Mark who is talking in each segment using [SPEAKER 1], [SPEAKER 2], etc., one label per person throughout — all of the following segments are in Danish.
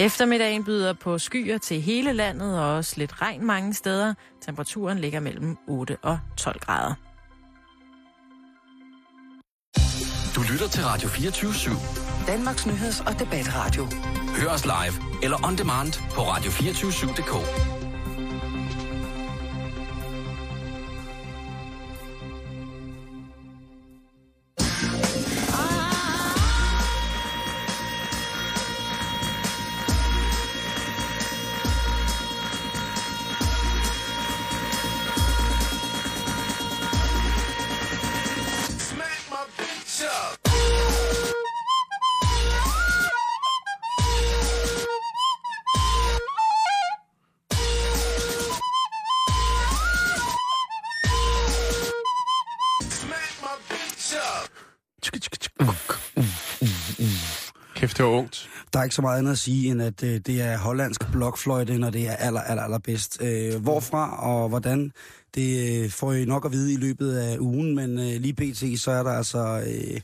[SPEAKER 1] Eftermiddagen byder på skyer til hele landet og også lidt regn mange steder. Temperaturen ligger mellem 8 og 12 grader.
[SPEAKER 2] Du lytter til Radio 24 /7.
[SPEAKER 3] Danmarks nyheds- og debatradio.
[SPEAKER 2] Hør os live eller on demand på radio247.dk.
[SPEAKER 4] det var ungt.
[SPEAKER 5] Der er ikke så meget andet at sige, end at øh, det er hollandsk blokfløjte, når det er aller, aller, aller bedst. Øh, hvorfra og hvordan, det øh, får I nok at vide i løbet af ugen, men øh, lige pt. så er der altså øh,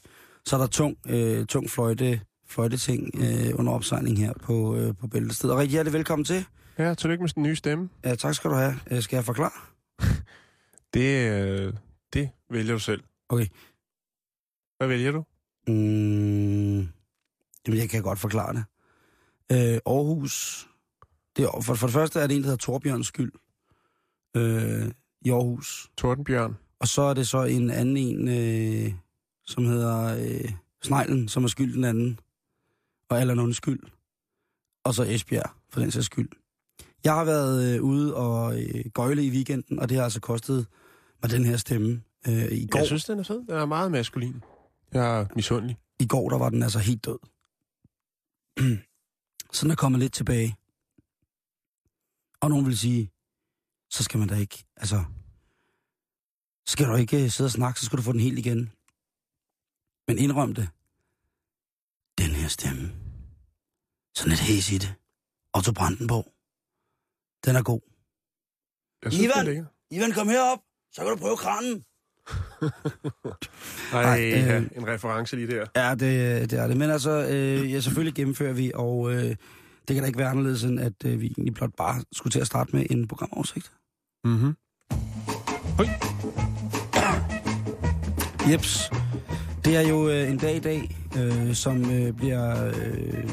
[SPEAKER 5] så er der tung, øh, tung fløjte, fløjteting øh, under opsejling her på, øh, på Bæltested. Og rigtig hjertelig velkommen til.
[SPEAKER 4] Ja, tillykke med den nye stemme.
[SPEAKER 5] Ja, tak skal du have. Øh, skal jeg forklare?
[SPEAKER 4] Det, øh, det vælger du selv.
[SPEAKER 5] Okay.
[SPEAKER 4] Hvad vælger du?
[SPEAKER 5] Mm, jamen, jeg kan godt forklare det. Øh, Aarhus. Det er, for, for det første er det en, der hedder Torbjørns skyld. Øh, I Aarhus.
[SPEAKER 4] Tordenbjørn.
[SPEAKER 5] Og så er det så en anden en, øh, som hedder øh, Sneglen, som er skyld den anden. Og Allan undskyld. Og så Esbjerg, for den sags skyld. Jeg har været øh, ude og øh, gøjle i weekenden, og det har altså kostet mig den her stemme. Øh, i, går,
[SPEAKER 4] Jeg synes, den er fed. Den er meget maskulin. Jeg er misundelig.
[SPEAKER 5] I går, der var den altså helt død. så den er kommet lidt tilbage. Og nogen vil sige, så skal man da ikke, altså, skal du ikke øh, sidde og snakke, så skal du få den helt igen. Men indrøm det. Den her stemme. Sådan et hæs i det. Otto Brandenborg. Den er god.
[SPEAKER 4] Jeg synes,
[SPEAKER 5] Ivan!
[SPEAKER 4] det er.
[SPEAKER 5] Ivan, kom herop. Så kan du prøve kranen.
[SPEAKER 4] Ej,
[SPEAKER 5] Ej, øh,
[SPEAKER 4] ja, en reference lige der.
[SPEAKER 5] Ja, det, det er det. Men altså, øh, ja, selvfølgelig gennemfører vi, og øh, det kan da ikke være anderledes, end at øh, vi egentlig blot bare skulle til at starte med en programoversigt.
[SPEAKER 4] Mm-hmm.
[SPEAKER 5] Jeps. Det er jo øh, en dag i dag, øh, som øh, bliver øh,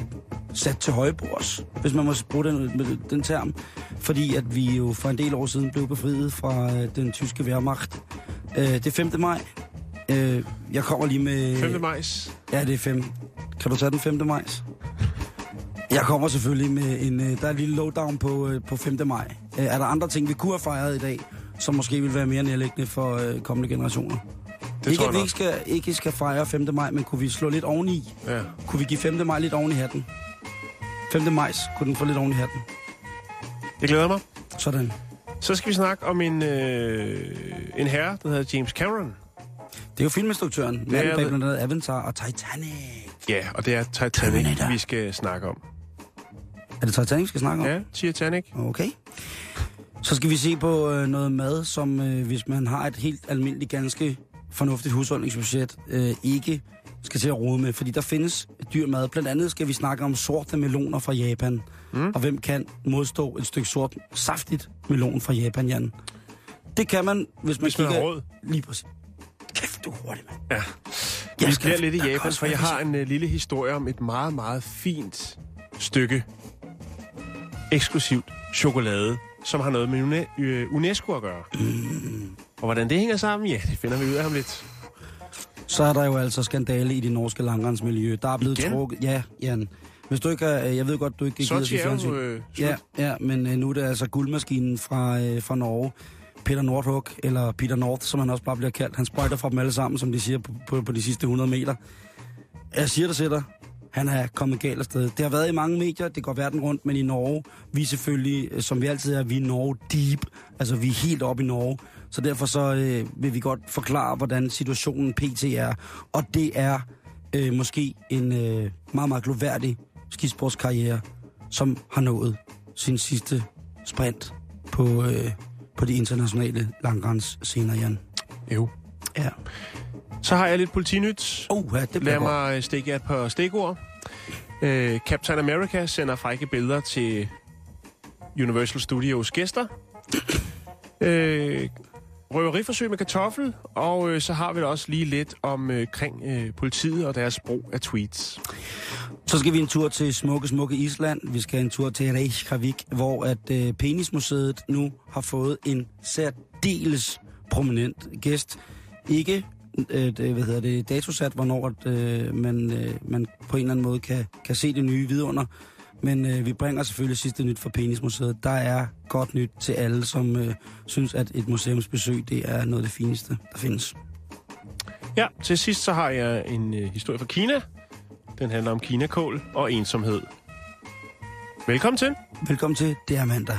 [SPEAKER 5] sat til højbords, hvis man må bruge den, den term. Fordi at vi jo for en del år siden blev befriet fra øh, den tyske Wehrmacht. Øh, det er 5. maj. Øh, jeg kommer lige med...
[SPEAKER 4] 5. majs.
[SPEAKER 5] Ja, det er 5. Kan du tage den 5. maj? Jeg kommer selvfølgelig med en... øh, Der er en lille lowdown på, øh, på 5. maj. Er der andre ting, vi kunne have fejret i dag, som måske vil være mere nærliggende for kommende generationer?
[SPEAKER 4] Det
[SPEAKER 5] ikke, at
[SPEAKER 4] jeg
[SPEAKER 5] vi ikke skal, ikke skal fejre 5. maj, men kunne vi slå lidt oveni?
[SPEAKER 4] Ja.
[SPEAKER 5] Kunne vi give 5. maj lidt oven i hatten? 5. maj kunne den få lidt oven i hatten.
[SPEAKER 4] Jeg glæder mig.
[SPEAKER 5] Sådan.
[SPEAKER 4] Så skal vi snakke om en, øh, en herre, der hedder James Cameron.
[SPEAKER 5] Det er jo filminstruktøren. Manden bag
[SPEAKER 4] det.
[SPEAKER 5] blandt andet Avatar og Titanic.
[SPEAKER 4] Ja, og det er Titanic,
[SPEAKER 5] Terminator.
[SPEAKER 4] vi skal snakke om.
[SPEAKER 5] Er det Titanic, vi skal snakke om?
[SPEAKER 4] Ja, Titanic.
[SPEAKER 5] Okay. Så skal vi se på øh, noget mad, som øh, hvis man har et helt almindeligt, ganske fornuftigt husholdningsbudget, øh, ikke skal til at rode med. Fordi der findes dyr mad. Blandt andet skal vi snakke om sorte meloner fra Japan. Mm. Og hvem kan modstå et stykke sort, saftigt melon fra Japan, Jan? Det kan man, hvis man
[SPEAKER 4] Hvis man
[SPEAKER 5] kigger...
[SPEAKER 4] råd.
[SPEAKER 5] Lige præcis. Kæft, du er hurtig, mand.
[SPEAKER 4] Ja.
[SPEAKER 5] Jeg
[SPEAKER 4] Vi
[SPEAKER 5] skal-
[SPEAKER 4] bliver lidt i Japan, for jeg har en uh, lille historie om et meget, meget fint stykke eksklusivt chokolade, som har noget med øh, UNESCO at gøre. Mm. Og hvordan det hænger sammen, ja, det finder vi ud af ham lidt.
[SPEAKER 5] Så er der jo altså skandale i det norske langrensmiljø. Der er blevet
[SPEAKER 4] Igen?
[SPEAKER 5] trukket... Ja, Jan. Hvis du ikke er, jeg ved godt, du ikke gider
[SPEAKER 4] er
[SPEAKER 5] fjernsyn.
[SPEAKER 4] jo øh, slut.
[SPEAKER 5] Ja, ja, men øh, nu er det altså guldmaskinen fra, øh, fra Norge. Peter Nordhug, eller Peter North, som han også bare bliver kaldt. Han sprøjter fra dem alle sammen, som de siger på, på, på de sidste 100 meter. Jeg siger det til dig. Han er kommet galt afsted. Det har været i mange medier, det går verden rundt, men i Norge, vi er selvfølgelig, øh, som vi altid er, vi er Norge deep. Altså, vi er helt oppe i Norge. Så derfor så øh, vil vi godt forklare, hvordan situationen pt. er. Og det er øh, måske en øh, meget, meget gloværdig skisportskarriere, som har nået sin sidste sprint på, øh, på de internationale langrendsscener, Jan.
[SPEAKER 4] Jo.
[SPEAKER 5] Ja.
[SPEAKER 4] Så har jeg lidt politinyt.
[SPEAKER 5] Oh, ja, det
[SPEAKER 4] Lad
[SPEAKER 5] godt.
[SPEAKER 4] mig stikke et par stikord. Øh, Captain America sender frække billeder til Universal Studios gæster. Øh, røveriforsøg med kartoffel, og øh, så har vi da også lige lidt om øh, kring øh, politiet og deres brug af tweets.
[SPEAKER 5] Så skal vi en tur til smukke, smukke Island. Vi skal en tur til Reykjavik, hvor at øh, Penismuseet nu har fået en særdeles prominent gæst. Ikke øh, det, hvad hedder det, datosat, hvornår at, øh, man, øh, man på en eller anden måde kan, kan se det nye vidunder. Men øh, vi bringer selvfølgelig sidste nyt fra Penismuseet. Der er godt nyt til alle, som øh, synes, at et museumsbesøg det er noget af det fineste, der findes.
[SPEAKER 4] Ja, til sidst så har jeg en øh, historie fra Kina. Den handler om kinakål og ensomhed. Velkommen til.
[SPEAKER 5] Velkommen til, det er mandag.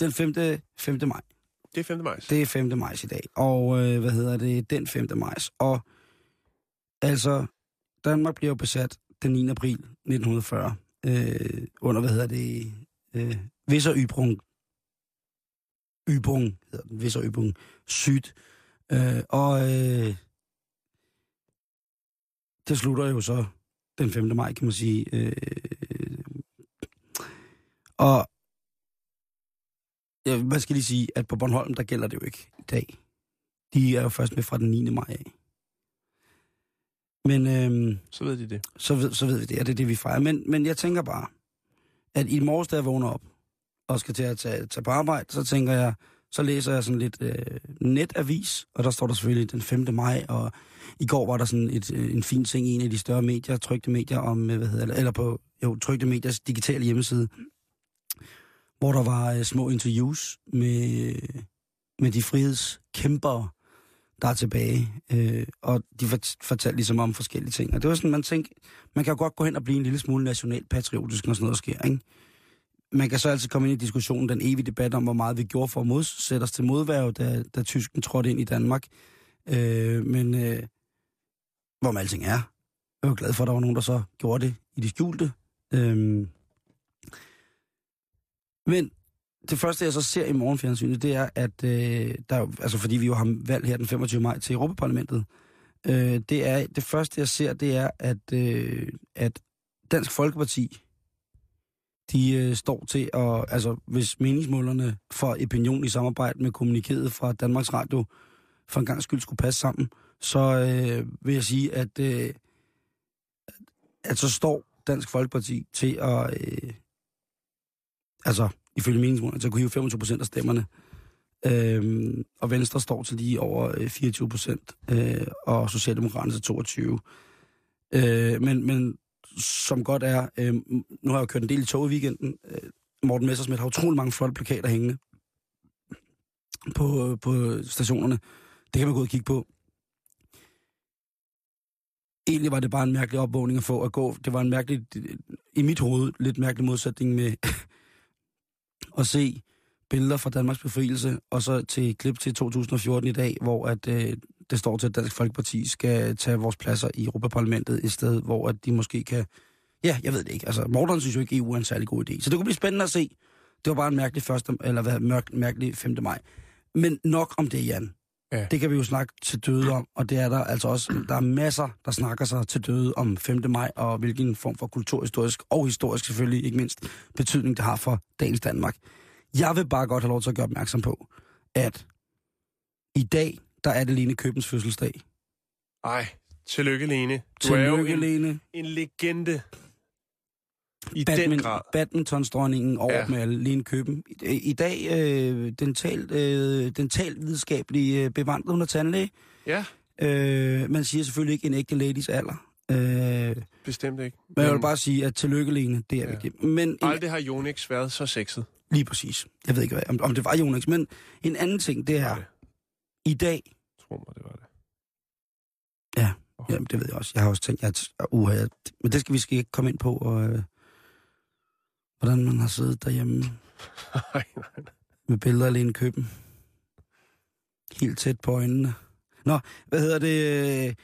[SPEAKER 5] Den 5. 5. maj.
[SPEAKER 4] Det er 5. maj.
[SPEAKER 5] Det er 5. maj i dag. Og øh, hvad hedder det? Den 5. maj. Og altså, Danmark bliver besat den 9. april 1940 øh, under, hvad hedder det? Øh, Visser Ybrung. Ybrung hedder den. Visser Ybrung Syd. Øh, og øh, det slutter jo så den 5. maj, kan man sige. Øh, og ja, hvad skal lige sige, at på Bornholm, der gælder det jo ikke i dag. De er jo først med fra den 9. maj af. Men øhm,
[SPEAKER 4] Så ved de det.
[SPEAKER 5] så, ved, så ved vi det, og det er det, vi fejrer. Men, men jeg tænker bare, at i morges, da jeg vågner op og skal til at tage, tage på arbejde, så tænker jeg, så læser jeg sådan lidt øh, netavis, og der står der selvfølgelig den 5. maj, og i går var der sådan et, øh, en fin ting i en af de større medier, trygte medier om, øh, hvad hedder eller på jo, trygte mediers digitale hjemmeside, hvor der var øh, små interviews med, øh, med de frihedskæmpere, der er tilbage. Øh, og de fortalte ligesom om forskellige ting. Og det var sådan, man tænkte, man kan jo godt gå hen og blive en lille smule nationalpatriotisk, når sådan noget sker, ikke? Man kan så altid komme ind i diskussionen, den evige debat om, hvor meget vi gjorde for at modsætte os til modværge, da, da tysken trådte ind i Danmark. Øh, men øh, hvor man alting er. Jeg er jo glad for, at der var nogen, der så gjorde det i det skjulte. Øh, men det første, jeg så ser i morgenfjernsynet, det er, at øh, der, altså fordi vi jo har valg her den 25. maj til Europaparlamentet, øh, det er det første, jeg ser, det er, at, øh, at Dansk Folkeparti, de øh, står til at, altså hvis meningsmålerne for opinion i samarbejde med kommunikeret fra Danmarks Radio for en gang skyld skulle passe sammen, så øh, vil jeg sige, at, øh, at så står Dansk Folkeparti til at, øh, altså ifølge meningsmålene, til at kunne hive 25 procent af stemmerne. Øhm, og Venstre står til lige over øh, 24 procent, øh, og Socialdemokraterne til 22. Øh, men, men som godt er, øh, nu har jeg jo kørt en del i tog i weekenden, øh, Morten Messersmith har utrolig mange flotte plakater hængende på, øh, på stationerne. Det kan man gå ud og kigge på. Egentlig var det bare en mærkelig opvågning at få at gå. Det var en mærkelig, i mit hoved, lidt mærkelig modsætning med at se billeder fra Danmarks befrielse, og så til et klip til 2014 i dag, hvor at, øh, det står til, at Dansk Folkeparti skal tage vores pladser i Europaparlamentet et sted, hvor at de måske kan... Ja, jeg ved det ikke. Altså, Morten synes jo ikke, EU er en særlig god idé. Så det kunne blive spændende at se. Det var bare en mærkelig, første, eller hvad, mærk, mærkelig 5. maj. Men nok om det, Jan.
[SPEAKER 4] Ja.
[SPEAKER 5] Det kan vi jo snakke til døde om, og det er der altså også. Der er masser, der snakker sig til døde om 5. maj, og hvilken form for kulturhistorisk, og historisk selvfølgelig ikke mindst, betydning det har for dagens Danmark. Jeg vil bare godt have lov til at gøre opmærksom på, at i dag, der er det Lene Købens fødselsdag.
[SPEAKER 4] Ej, tillykke, Lene. Du er jo
[SPEAKER 5] Tillykke,
[SPEAKER 4] en,
[SPEAKER 5] Lene.
[SPEAKER 4] en legende. I den
[SPEAKER 5] Badmin,
[SPEAKER 4] grad.
[SPEAKER 5] badmintonsdronningen over
[SPEAKER 4] Ja.
[SPEAKER 5] med alle Lene Køben. I, i dag, øh, den talt, øh, den talt videnskabelige øh, bevandret under tandlæge.
[SPEAKER 4] Ja,
[SPEAKER 5] Øh, man siger selvfølgelig ikke en ægte ladies alder. Øh,
[SPEAKER 4] bestemt ikke.
[SPEAKER 5] men jeg vil bare sige, at tillykke, Lene, det er
[SPEAKER 4] Ja.
[SPEAKER 5] vigtigt. Men en,
[SPEAKER 4] Aldrig har Jonix været så sexet.
[SPEAKER 5] lige præcis. Jeg ved ikke, hvad, om, om det var Jonas, men en anden ting, det er,
[SPEAKER 4] det.
[SPEAKER 5] i dag,
[SPEAKER 4] Tro mig, det var det.
[SPEAKER 5] Ja, jamen, det ved jeg også. Jeg har også tænkt, at uh, jeg, men det skal vi skal ikke komme ind på, og, øh, hvordan man har siddet derhjemme
[SPEAKER 4] Nej, nej, nej.
[SPEAKER 5] med billeder af Lene Køben. Helt tæt på øjnene. Nå, hvad hedder det?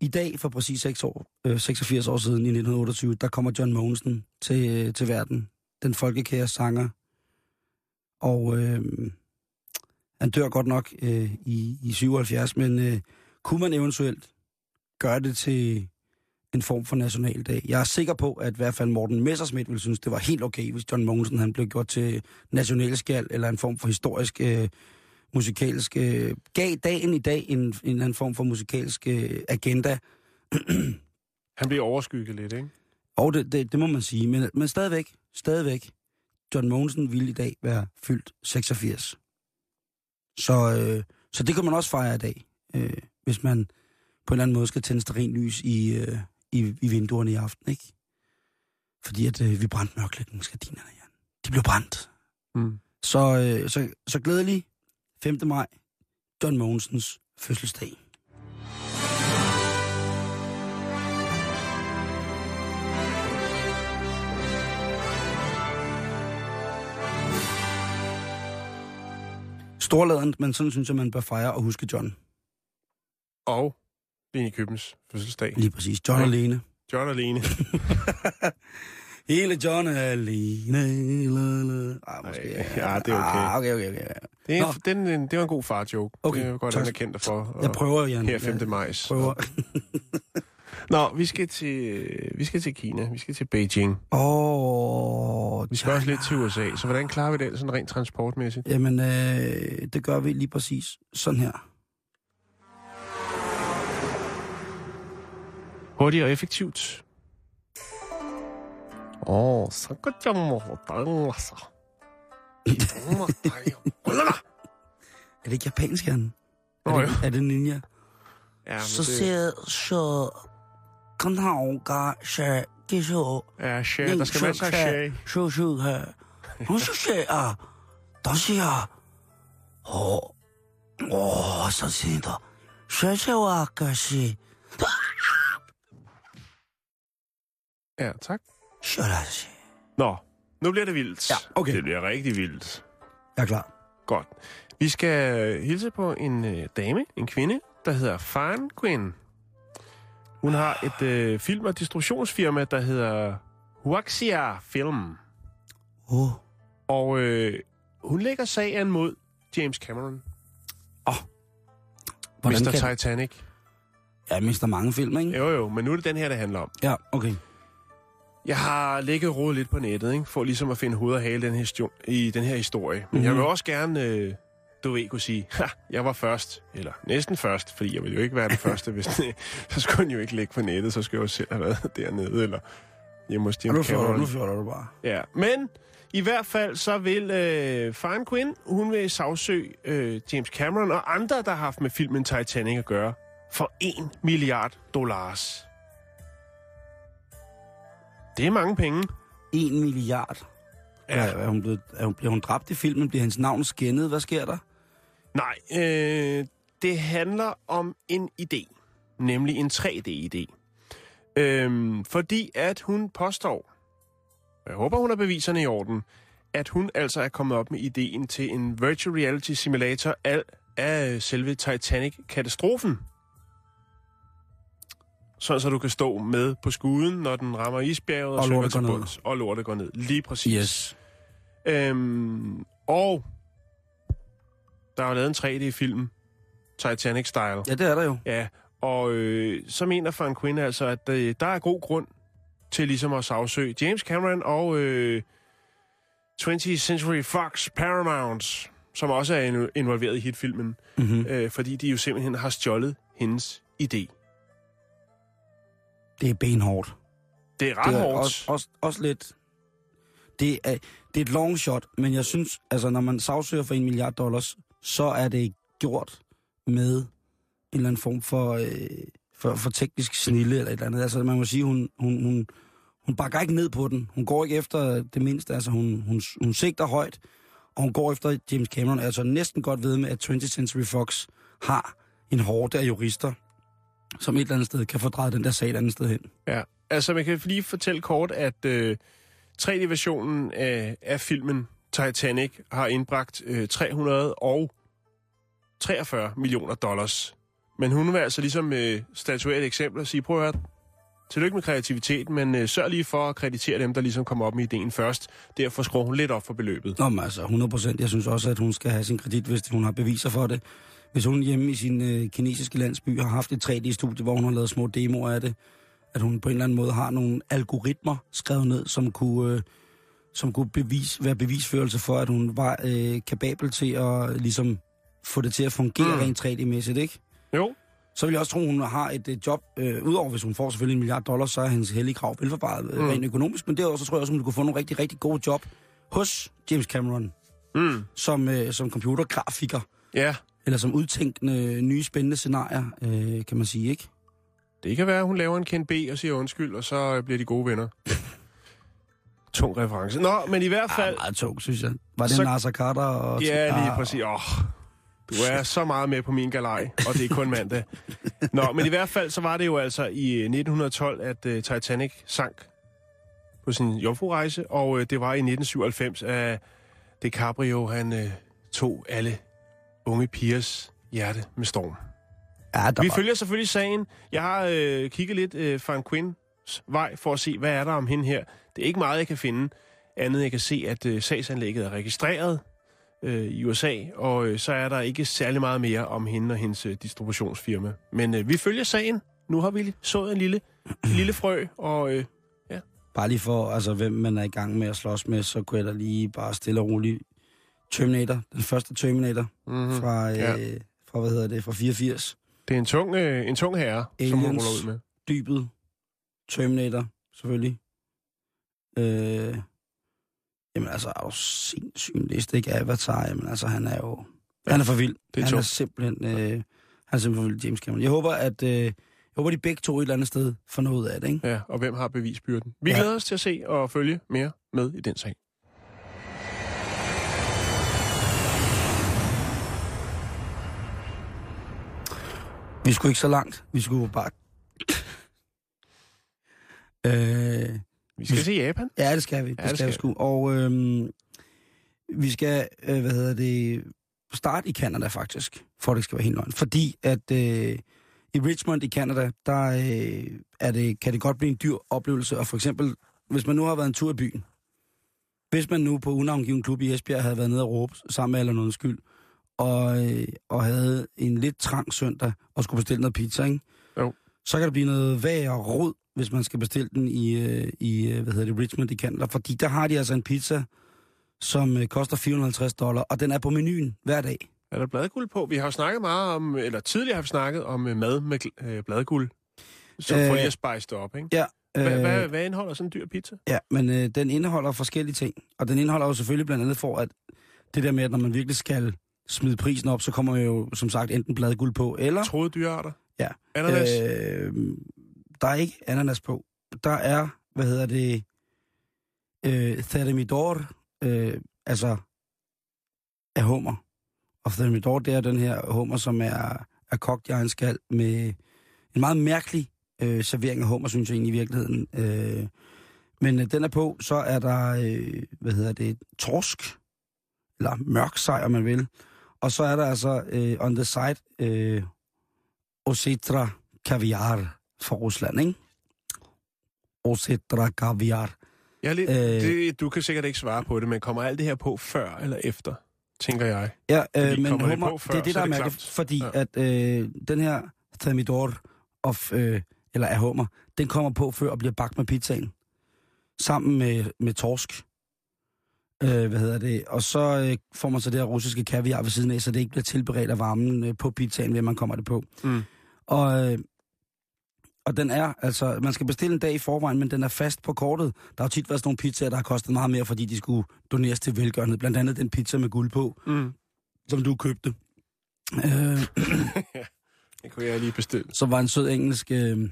[SPEAKER 5] i dag, for præcis 6 år, øh, 86 år siden, i 1928, der kommer John Mogensen til, øh, til verden. Den folkekære sanger. Og øh, han dør godt nok øh, i, i 77, men øh, kunne man eventuelt gøre det til en form for nationaldag? Jeg er sikker på, at i hvert fald Morten Messersmith ville synes, det var helt okay, hvis John Mogensen han blev gjort til nationalskald eller en form for historisk øh, musikalsk... Øh, gav dagen i dag en, en anden form for musikalsk øh, agenda.
[SPEAKER 4] Han bliver overskygget lidt, ikke?
[SPEAKER 5] Og det, det, det må man sige. Men, men stadigvæk, stadigvæk, John Mogensen ville i dag være fyldt 86. Så, øh, så det kan man også fejre i dag, øh, hvis man på en eller anden måde skal tænde lys i, øh, i, i vinduerne i aften, ikke? Fordi at øh, vi brændte mørklægningsgardinerne, Jan. De blev brændt.
[SPEAKER 4] Mm.
[SPEAKER 5] Så, øh, så, så glædelig 5. maj, John Mogensens fødselsdag. Storladent, men sådan synes jeg, man bør fejre og huske John.
[SPEAKER 4] Og Lene Købens fødselsdag.
[SPEAKER 5] Lige præcis. John
[SPEAKER 4] Ja.
[SPEAKER 5] alene.
[SPEAKER 4] John og Lene.
[SPEAKER 5] Hele John alene. La, la. Ah, måske.
[SPEAKER 4] Ej, ja, det er okay.
[SPEAKER 5] Ah, okay, okay, okay.
[SPEAKER 4] Det,
[SPEAKER 5] Nå.
[SPEAKER 4] er, den, den, det var en god far-joke.
[SPEAKER 5] Okay,
[SPEAKER 4] Det er godt,
[SPEAKER 5] tak.
[SPEAKER 4] han er kendt for.
[SPEAKER 5] Jeg prøver, Jan.
[SPEAKER 4] Her 5.
[SPEAKER 5] Jeg
[SPEAKER 4] maj.
[SPEAKER 5] prøver.
[SPEAKER 4] Nå, vi skal til, vi skal til Kina. Vi skal til Beijing.
[SPEAKER 5] Åh, oh,
[SPEAKER 4] Vi skal også lidt til USA. Så hvordan klarer vi det sådan rent transportmæssigt?
[SPEAKER 5] Jamen, øh, det gør vi lige præcis sådan her.
[SPEAKER 4] Hurtigt og effektivt. Åh, oh, så godt jeg må så.
[SPEAKER 5] Er det ikke japansk, Jan? Er,
[SPEAKER 4] Nå,
[SPEAKER 5] det, er det ninja?
[SPEAKER 4] Ja,
[SPEAKER 5] Så
[SPEAKER 4] det,
[SPEAKER 5] ser så... Kan han ga se det så...
[SPEAKER 4] ja, shit, der skal masser af shit.
[SPEAKER 5] Så så her. Og så ser jeg... Der siger... Åh... Åh, så siger der... Så ser jeg kan se...
[SPEAKER 4] Ja, tak. Nå, nu bliver det vildt.
[SPEAKER 5] Ja, okay.
[SPEAKER 4] Det bliver rigtig vildt.
[SPEAKER 5] Jeg er klar.
[SPEAKER 4] Godt. Vi skal hilse på en øh, dame, en kvinde, der hedder Fan Quinn. Hun har et øh, film- og distributionsfirma, der hedder Huaxia Film.
[SPEAKER 5] Åh,
[SPEAKER 4] Og øh, hun lægger sagen mod James Cameron.
[SPEAKER 5] hvordan
[SPEAKER 4] Mr.
[SPEAKER 5] kan...
[SPEAKER 4] Titanic.
[SPEAKER 5] Ja, mister mange film, ikke?
[SPEAKER 4] Jo, jo, men nu er det den her, det handler om.
[SPEAKER 5] Ja, okay.
[SPEAKER 4] Jeg har ligget og lidt på nettet, ikke? for ligesom at finde hoved og hale den her i den her historie. Men mm-hmm. jeg vil også gerne, øh, du ved, kunne sige, ha, jeg var først, eller næsten først, fordi jeg ville jo ikke være den første, hvis det, så skulle den jo ikke ligge på nettet, så skulle jeg jo selv have været dernede, eller hjemme hos
[SPEAKER 5] Og nu fjorter du bare.
[SPEAKER 4] Ja, men i hvert fald så vil øh, Fine Quinn, hun vil sagsøge øh, James Cameron og andre, der har haft med filmen Titanic at gøre, for 1 milliard dollars. Det er mange penge.
[SPEAKER 5] 1 milliard. Ja. Er, er hun blevet, er hun, bliver hun dræbt i filmen? Bliver hendes navn skændet? Hvad sker der?
[SPEAKER 4] Nej, øh, det handler om en idé. Nemlig en 3D-idé. Øhm, fordi at hun påstår, jeg håber, hun har beviserne i orden, at hun altså er kommet op med ideen til en virtual reality simulator af, af selve Titanic-katastrofen. Sådan så du kan stå med på skuden, når den rammer isbjerget og,
[SPEAKER 5] Og lortet går ned.
[SPEAKER 4] bunds. Og lortet går ned. Lige præcis.
[SPEAKER 5] Yes.
[SPEAKER 4] Øhm, og der er jo lavet en 3D-film, Titanic-style.
[SPEAKER 5] Ja, det er der jo.
[SPEAKER 4] Ja, og øh, så mener Fan Quinn altså, at øh, der er god grund til ligesom at sagsøge James Cameron og øh, 20th Century Fox Paramount, som også er in- involveret i hitfilmen,
[SPEAKER 5] Mm-hmm.
[SPEAKER 4] øh, fordi de jo simpelthen har stjålet hendes idé.
[SPEAKER 5] Det er benhårdt.
[SPEAKER 4] Det er ret
[SPEAKER 5] det er
[SPEAKER 4] hårdt.
[SPEAKER 5] også, også, også lidt... Det er, det er et long shot, men jeg synes, altså når man sagsøger for en milliard dollars, så er det gjort med en eller anden form for, øh, for, for teknisk snille eller et eller andet. Altså man må sige, hun, hun, hun, hun bakker ikke ned på den. Hun går ikke efter det mindste. Altså hun, hun, hun sigter højt, og hun går efter James Cameron. Altså næsten godt ved med, at 20th Century Fox har en hårde af jurister, som et eller andet sted kan fordreje den der sag et andet sted hen.
[SPEAKER 4] Ja, altså man kan lige fortælle kort, at øh, 3D-versionen af, af filmen Titanic har indbragt øh, 343 millioner dollars. Men hun vil altså ligesom øh, statuere et eksempel og sige, prøv at høre, tillykke med kreativiteten, men øh, sørg lige for at kreditere dem, der ligesom kommer op med ideen først. Derfor skruer hun lidt op for beløbet.
[SPEAKER 5] Nå, men altså 100 procent. Jeg synes også, at hun skal have sin kredit, hvis hun har beviser for det. Hvis hun hjemme i sin øh, kinesiske landsby har haft et 3D-studie, hvor hun har lavet små demoer af det, at hun på en eller anden måde har nogle algoritmer skrevet ned, som kunne, øh, som kunne bevis, være bevisførelse for, at hun var øh, kapabel til at ligesom få det til at fungere
[SPEAKER 4] Mm.
[SPEAKER 5] mm. rent 3D-mæssigt, ikke?
[SPEAKER 4] Jo,
[SPEAKER 5] Så vil jeg også tro, at hun har et øh, job, øh, udover hvis hun får selvfølgelig en milliard dollars, så er hendes hellige krav velforvaret øh,
[SPEAKER 4] Mm.
[SPEAKER 5] rent økonomisk, men derudover så tror jeg også, at hun kunne få nogle rigtig, rigtig gode job hos James Cameron,
[SPEAKER 4] mm.
[SPEAKER 5] som, øh, som computergrafiker,
[SPEAKER 4] ja,
[SPEAKER 5] eller som udtænkende nye spændende scenarier, øh, kan man sige, ikke?
[SPEAKER 4] det kan være, at hun laver en Ken B og siger undskyld, og så øh, bliver de gode venner. Tung reference. Nå, men i hvert
[SPEAKER 5] Ja,
[SPEAKER 4] fald...
[SPEAKER 5] meget tung, synes jeg. Var det
[SPEAKER 4] Så-.
[SPEAKER 5] Nasser Carter? Og...
[SPEAKER 4] Ja, lige
[SPEAKER 5] Ah,
[SPEAKER 4] præcis. Åh, du er så meget med på min galej, og det er kun mandag. Nå, men i hvert fald så var det jo altså i øh, 1912, at uh, Titanic sank på sin jomfrurejse, og uh, det var i 1997, at DiCaprio han uh, tog alle unge pigers hjerte med storm.
[SPEAKER 5] Ja, der
[SPEAKER 4] Vi
[SPEAKER 5] var...
[SPEAKER 4] følger selvfølgelig sagen. Jeg har øh, kigget lidt øh, Van Quins vej for at se, hvad er der om hende her. Det er ikke meget, jeg kan finde. Andet jeg kan se, at øh, sagsanlægget er registreret øh, i USA, og øh, så er der ikke særlig meget mere om hende og hendes øh, distributionsfirma. Men øh, vi følger sagen. Nu har vi sået en lille, lille frø, og øh,
[SPEAKER 5] Bare lige for, altså, hvem man er i gang med at slås med, så kunne jeg da lige bare stille og roligt Terminator, den første Terminator
[SPEAKER 4] mm-hmm.
[SPEAKER 5] fra, øh,
[SPEAKER 4] Ja.
[SPEAKER 5] fra, hvad hedder det, fra 84.
[SPEAKER 4] det er en tung, øh, en tung herre, som hun
[SPEAKER 5] Aliens.
[SPEAKER 4] ruller ud med.
[SPEAKER 5] Dybet, Terminator, selvfølgelig. Øh, jamen altså, er du sindssyg, det er ikke Avatar, jamen altså, han er jo,
[SPEAKER 4] Ja,
[SPEAKER 5] han er for vild.
[SPEAKER 4] det er
[SPEAKER 5] han er
[SPEAKER 4] tungt.
[SPEAKER 5] simpelthen, øh, han er simpelthen for vild, James Cameron. Jeg håber, at, øh, jeg håber, de begge to et eller andet sted får noget af det, ikke?
[SPEAKER 4] Ja, og hvem har bevisbyrden? Vi
[SPEAKER 5] Ja.
[SPEAKER 4] glæder os til at se og følge mere med i den sag.
[SPEAKER 5] Vi skulle ikke så langt. Vi skulle bare... øh,
[SPEAKER 4] Vi skal til Japan.
[SPEAKER 5] ja, det skal vi. Det,
[SPEAKER 4] Ja, det
[SPEAKER 5] skal, vi
[SPEAKER 4] skal
[SPEAKER 5] sgu. Og øhm, vi skal, øh, hvad hedder det, starte i Canada faktisk, for det skal være helt løgn. Fordi at øh, i Richmond i Canada, der øh, er det, kan det godt blive en dyr oplevelse. Og for eksempel, hvis man nu har været en tur i byen, hvis man nu på unavngiven klub i Esbjerg havde været nede og råbe sammen med eller noget skyld, øh, og havde en lidt trang søndag og skulle bestille noget pizza, ikke?
[SPEAKER 4] Jo.
[SPEAKER 5] så kan der blive noget og rod, hvis man skal bestille den i, øh, i øh, hvad hedder det, Richmond i Canada. Fordi der har de altså en pizza, som øh, koster 450 dollar, og den er på menuen hver dag.
[SPEAKER 4] Er der bladguld på? Vi har jo snakket meget om, eller tidligere har vi snakket om øh, mad med øh, bladguld. Så øh,
[SPEAKER 5] Øh,
[SPEAKER 4] lige at spice det op, ikke?
[SPEAKER 5] Ja,
[SPEAKER 4] Hvad, hvad, hvad indeholder sådan en dyr pizza?
[SPEAKER 5] Ja, men øh, den indeholder forskellige ting. Og den indeholder jo selvfølgelig blandt andet for, at det der med, at når man virkelig skal smide prisen op, så kommer jo som sagt enten bladguld på, eller...
[SPEAKER 4] Troede dyrearter?
[SPEAKER 5] Ja.
[SPEAKER 4] Ananas?
[SPEAKER 5] Øh, der er ikke ananas på. Der er, hvad hedder det, øh, thermidor, øh, altså af hummer. Og thermidor, det er den her hummer, som er, er kogt i egen skal med en meget mærkelig øh, servering af hummer, synes jeg egentlig i virkeligheden. Øh, men øh, den er på, så er der, øh, hvad hedder det, torsk, eller mørk sej, om man vil. Og så er der altså øh, on the side øh, Osetra kaviar fra Rusland, ikke? Osetra kaviar.
[SPEAKER 4] Er lidt,
[SPEAKER 5] øh,
[SPEAKER 4] det, du kan sikkert ikke svare på det, men kommer alt det her på før eller efter, tænker jeg.
[SPEAKER 5] Ja,
[SPEAKER 4] Fordi
[SPEAKER 5] øh, men
[SPEAKER 4] det
[SPEAKER 5] hummer,
[SPEAKER 4] på før,
[SPEAKER 5] det er det, der
[SPEAKER 4] er
[SPEAKER 5] er
[SPEAKER 4] det
[SPEAKER 5] mærkeligt, fordi
[SPEAKER 4] Ja.
[SPEAKER 5] at øh, den her thermidor of, øh, eller af hummer, den kommer på før og bliver bagt med pizzaen. Sammen med, med torsk. Øh, hvad hedder det? Og så øh, får man så det her russiske kaviar ved siden af, så det ikke bliver tilberedt af varmen øh, på pizzaen, at man kommer det på.
[SPEAKER 4] Mm.
[SPEAKER 5] Og, øh, og den er, altså, man skal bestille en dag i forvejen, men den er fast på kortet. Der har tit været sådan nogle pizzaer, der har kostet meget mere, fordi de skulle doneres til velgørenhed. Blandt andet den pizza med guld på,
[SPEAKER 4] Mm.
[SPEAKER 5] som du købte. Øh,
[SPEAKER 4] Det kunne jeg lige bestille.
[SPEAKER 5] som var en sød engelsk, øh,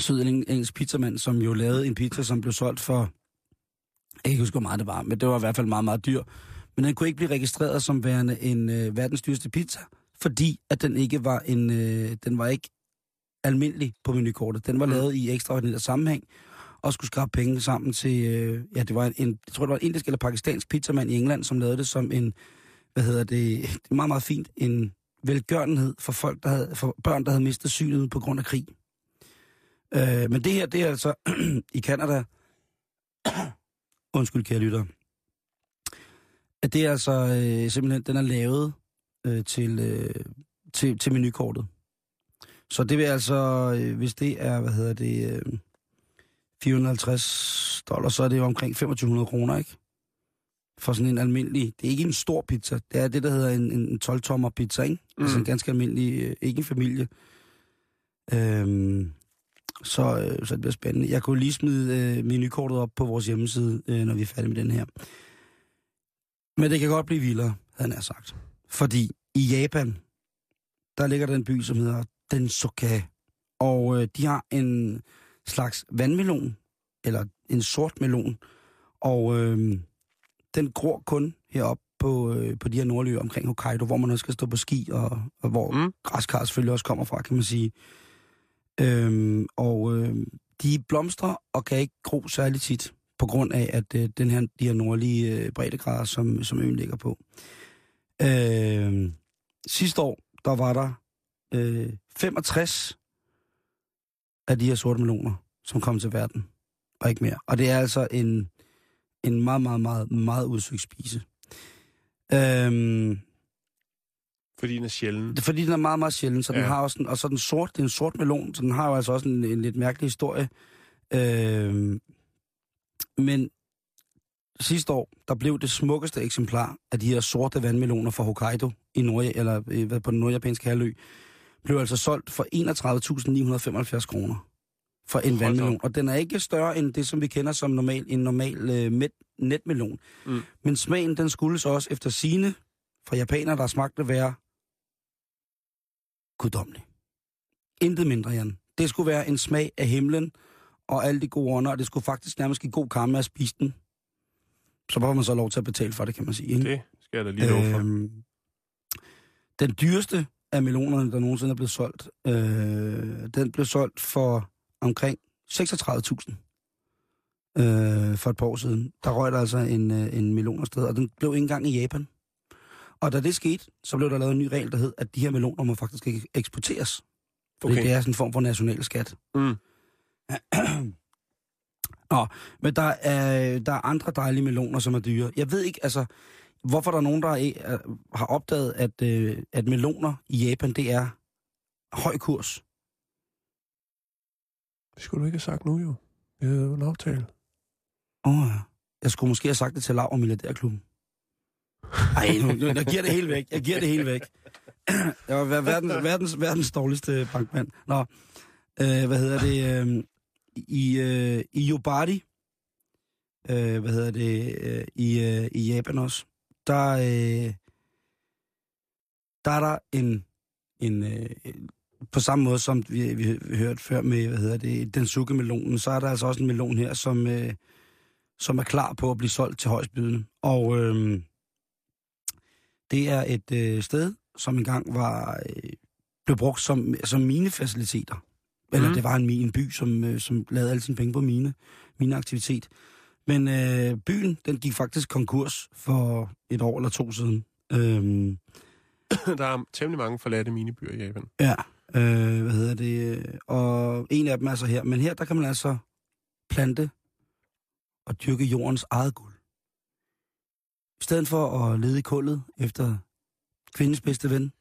[SPEAKER 5] sød eng- engelsk pizzamand, som jo lavede en pizza, som blev solgt for, jeg kan ikke huske, hvor meget det var, men det var i hvert fald meget, meget dyr. Men den kunne ikke blive registreret som værende en øh, verdens dyreste pizza, fordi at den ikke var en, øh, den var ikke almindelig på menukortet. Den var
[SPEAKER 4] Mm.
[SPEAKER 5] lavet i ekstraordinær sammenhæng, og skulle skrabe penge sammen til, øh, ja, det var en, en, jeg tror, det var en indisk eller pakistansk pizzamand i England, som lavede det som en, hvad hedder det, det er meget, meget fint, en velgørenhed for folk, der havde, for børn, der havde mistet synet på grund af krig. Øh, men det her, det er altså i Kanada. Undskyld, kære lytter. At det er altså øh, simpelthen, den er lavet øh, til, øh, til, til menukortet. Så det vil altså, øh, hvis det er, hvad hedder det, øh, 450 dollars, så er det jo omkring 2500 kroner, ikke? For sådan en almindelig, det er ikke en stor pizza, det er det, der hedder en, en 12-tommer pizza, ikke? Mm. Altså en ganske almindelig, øh, ikke en familie. Øhm, så, øh, så det bliver spændende. Jeg kunne lige smide øh, menukortet op på vores hjemmeside, øh, når vi er færdige med den her. Men det kan godt blive vildere, havde han sagt. Fordi i Japan, der ligger der en by, som hedder Densoka. Og øh, de har en slags vandmelon, eller en sort melon. Og øh, den gror kun herop på, øh, på de her nordlige omkring Hokkaido, hvor man også skal stå på ski, og, og hvor mm. græskar selvfølgelig også kommer fra, kan man sige. Øhm, og øh, de blomstrer og kan ikke gro særlig tit, på grund af at øh, den her, de her nordlige øh, breddegrader, som, som øen ligger på. Øh, sidste år, der var der øh, 65 af de her sorte meloner, som kom til verden, og ikke mere. Og det er altså en, en meget, meget, meget, meget udsøgt spise. Øhm,
[SPEAKER 4] fordi den er sjælden.
[SPEAKER 5] det fordi, den er meget, meget sjælden, så den
[SPEAKER 4] Ja.
[SPEAKER 5] har også en, og så den sort, det er en sort melon, så den har jo altså også en, en lidt mærkelig historie. Øh, men sidste år, der blev det smukkeste eksemplar af de her sorte vandmeloner fra Hokkaido i Nord eller øh, hvad, på den nordjapanske halvø, blev altså solgt for 31.975 kroner for en
[SPEAKER 4] Hold
[SPEAKER 5] vandmelon.
[SPEAKER 4] op.
[SPEAKER 5] Og den er ikke større end det, som vi kender som normal, en normal øh, netmelon.
[SPEAKER 4] Mm.
[SPEAKER 5] Men smagen, den skulle så også efter sine fra japanere, der smagte være guddommelig. Intet mindre, Jan. Det skulle være en smag af himlen og alle de gode ånder, og det skulle faktisk nærmest give god karma at spise den. Så får man så lov til at betale for det, kan man sige. Ikke?
[SPEAKER 4] Det skal jeg da lige love for.
[SPEAKER 5] Øhm, den dyreste af melonerne, der nogensinde er blevet solgt, øh, den blev solgt for omkring 36.000 øh, for et par år siden. Der røg der altså en, øh, en melon afsted, og den blev ikke engang i Japan. Og da det skete, så blev der lavet en ny regel, der hed, at de her meloner må faktisk ikke eksporteres. Fordi
[SPEAKER 4] Okay.
[SPEAKER 5] det er sådan en form for national skat.
[SPEAKER 4] Mm.
[SPEAKER 5] Nå, men der er, der er andre dejlige meloner, som er dyre. Jeg ved ikke, altså, hvorfor der er nogen, der er, har opdaget, at, øh, at meloner i Japan, det er høj kurs.
[SPEAKER 4] Det skulle du ikke have sagt nu, jo. Vi havde jo en aftale.
[SPEAKER 5] Åh, oh, jeg skulle måske have sagt det til Lav og Milliardærklubben. Ej, nu, nu, jeg giver det hele væk. Jeg giver det hele væk. Jeg var verdens, verdens, verdens dårligste bankmand. Nå, øh, hvad hedder det? Øh, I, øh, i Yobari, øh, hvad hedder det, øh, i, øh, i Japan også, der, øh, der er der en, en øh, på samme måde som vi, vi, vi hørte før med, hvad hedder det, den melonen, så er der altså også en melon her, som, øh, som er klar på at blive solgt til højstbydende. Og øh, det er et øh, sted, som engang var øh, blev brugt som, som minefaciliteter. Eller
[SPEAKER 4] Mhm.
[SPEAKER 5] det var en, en by, som, øh, som lavede alle sine penge på mine, mineaktivitet. Men øh, byen, den gik faktisk konkurs for et år eller to siden. Øhm,
[SPEAKER 4] Der er temmelig mange forladte minibyer i Japan.
[SPEAKER 5] ja, øh, hvad hedder det? Og en af dem er så her. Men her, der kan man altså plante og dyrke jordens eget guld. I stedet for at lede i kullet efter kvindens bedste ven,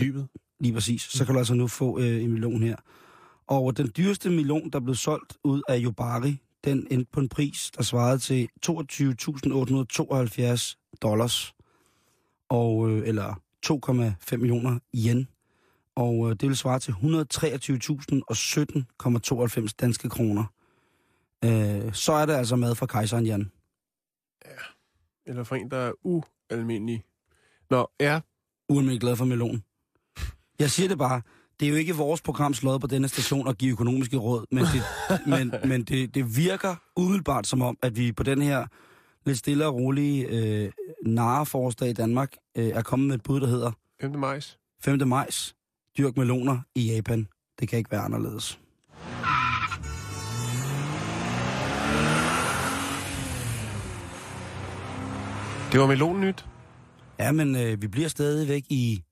[SPEAKER 4] Dybet.
[SPEAKER 5] Lige præcis. Så kan du altså nu få øh, en melon her. Og den dyreste melon, der blev solgt ud af Yobari, den endte på en pris, der svarede til 22.872 dollars. Og, øh, eller 2,5 millioner yen. Og øh, det vil svare til 123.017,92 danske kroner. Øh, så er det altså mad fra kejseren Jan.
[SPEAKER 4] Eller for en, der er ualmindelig. Nå, ja.
[SPEAKER 5] Ualmindelig glad for melon. Jeg siger det bare, det er jo ikke vores programs lod på denne station at give økonomiske råd, men det, men, men det, det virker umiddelbart som om, at vi på den her lidt stille og rolige øh, nareforårsdag i Danmark øh, er kommet med et bud, der hedder
[SPEAKER 4] 5. majs.
[SPEAKER 5] 5. majs, dyrk meloner i Japan. Det kan ikke være anderledes.
[SPEAKER 4] Det var melonnyt.
[SPEAKER 5] Ja, men øh, vi bliver stadigvæk i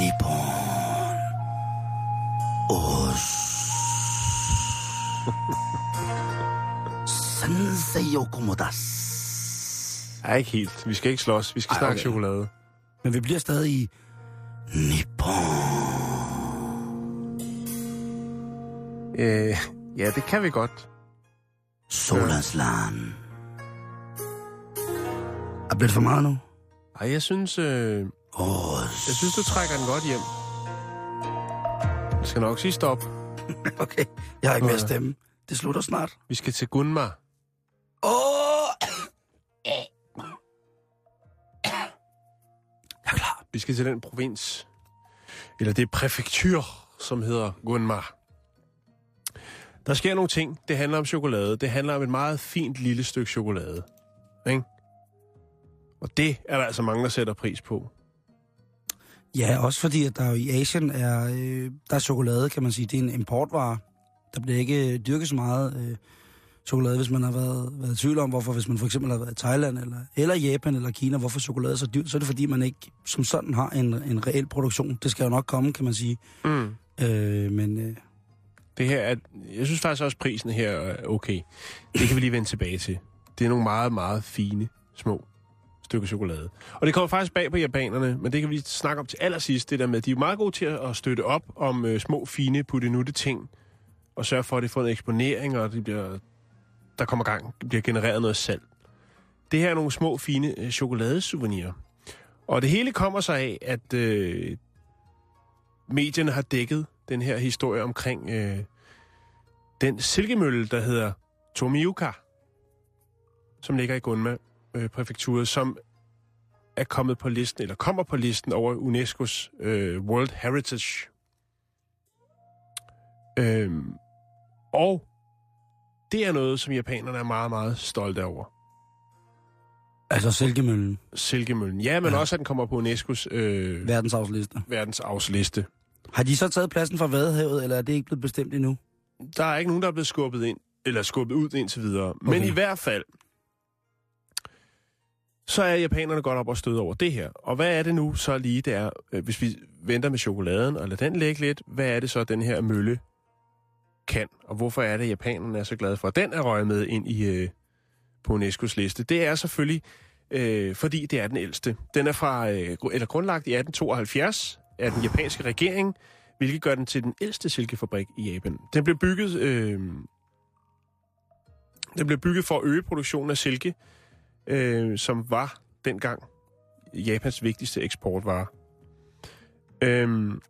[SPEAKER 5] Nippon. Os. Sensei Okomodas.
[SPEAKER 4] Nej, ikke helt. Vi skal ikke slås. Vi skal
[SPEAKER 5] Ej,
[SPEAKER 4] snakke
[SPEAKER 5] okay.
[SPEAKER 4] chokolade.
[SPEAKER 5] Men vi bliver stadig i Nippon.
[SPEAKER 4] Øh, ja, det kan vi godt.
[SPEAKER 5] Solens land. Er blevet for meget nu?
[SPEAKER 4] Ej, jeg synes, øh,
[SPEAKER 5] Os.
[SPEAKER 4] jeg synes, du trækker den godt hjem. Jeg skal nok sige stop.
[SPEAKER 5] Okay, jeg har ikke mere stemme. Det slutter snart.
[SPEAKER 4] Vi skal til Gunmar.
[SPEAKER 5] Åh! Jeg er klar.
[SPEAKER 4] Vi skal til den provins, eller det præfektur, som hedder Gunmar. Der sker nogle ting. Det handler om chokolade. Det handler om et meget fint lille stykke chokolade. Ikke? Og det er der altså mange, der sætter pris på.
[SPEAKER 5] Ja, også fordi, at der jo i Asien er, øh, der er chokolade, kan man sige, det er en importvare. Der bliver ikke dyrket så meget øh, chokolade, hvis man har været, været i tvivl om, hvorfor, hvis man for eksempel har været i Thailand, eller, eller Japan, eller Kina, hvorfor chokolade er så dyrt, så er det fordi, man ikke som sådan har en, en reel produktion. Det skal jo nok komme, kan man sige.
[SPEAKER 4] Mm.
[SPEAKER 5] Øh, men øh,
[SPEAKER 4] Det her er, jeg synes faktisk også, at prisen her er okay. Det kan vi lige vende tilbage til. Det er nogle meget, meget fine, små stykker chokolade. Og det kommer faktisk bag på japanerne, men det kan vi lige snakke om til allersidst, det der med, at de er meget gode til at støtte op om øh, små, fine, puttenutte ting, og sørge for, at det får en eksponering, og det bliver, der kommer gang, bliver genereret noget salg. Det her er nogle små, fine øh, chokoladesouvenir. Og det hele kommer sig af, at øh, medierne har dækket den her historie omkring øh, den silkemølle, der hedder Tomioka, som ligger i Gunma øh, præfekturet, som er kommet på listen, eller kommer på listen over UNESCO's øh, World Heritage. Øhm, og det er noget, som japanerne er meget, meget stolte over.
[SPEAKER 5] altså Silkemøllen,
[SPEAKER 4] Silkemøllen. Ja, men
[SPEAKER 5] Ja.
[SPEAKER 4] også, at den kommer på UNESCO's øh,
[SPEAKER 5] verdensarvsliste.
[SPEAKER 4] verdensarvsliste.
[SPEAKER 5] Har de så taget pladsen fra Vadehavet, eller er det ikke blevet bestemt endnu?
[SPEAKER 4] Der er ikke nogen, der er blevet skubbet ind, eller skubbet ud indtil videre. Men
[SPEAKER 5] Okay.
[SPEAKER 4] i hvert fald, så er japanerne godt op og støde over det her. Og hvad er det nu så lige, det er, øh, hvis vi venter med chokoladen og lader den ligge lidt, hvad er det så, den her mølle kan? Og hvorfor er det, at japanerne er så glade for, at den er røget med ind i, øh, på UNESCO's liste? Det er selvfølgelig, øh, fordi det er den ældste. Den er fra, øh, eller grundlagt i 1872 af den japanske regering, hvilket gør den til den ældste silkefabrik i Japan. Den blev bygget, øh, den blev bygget for at øge produktionen af silke, øh, som var dengang Japans vigtigste eksportvare. Øhm,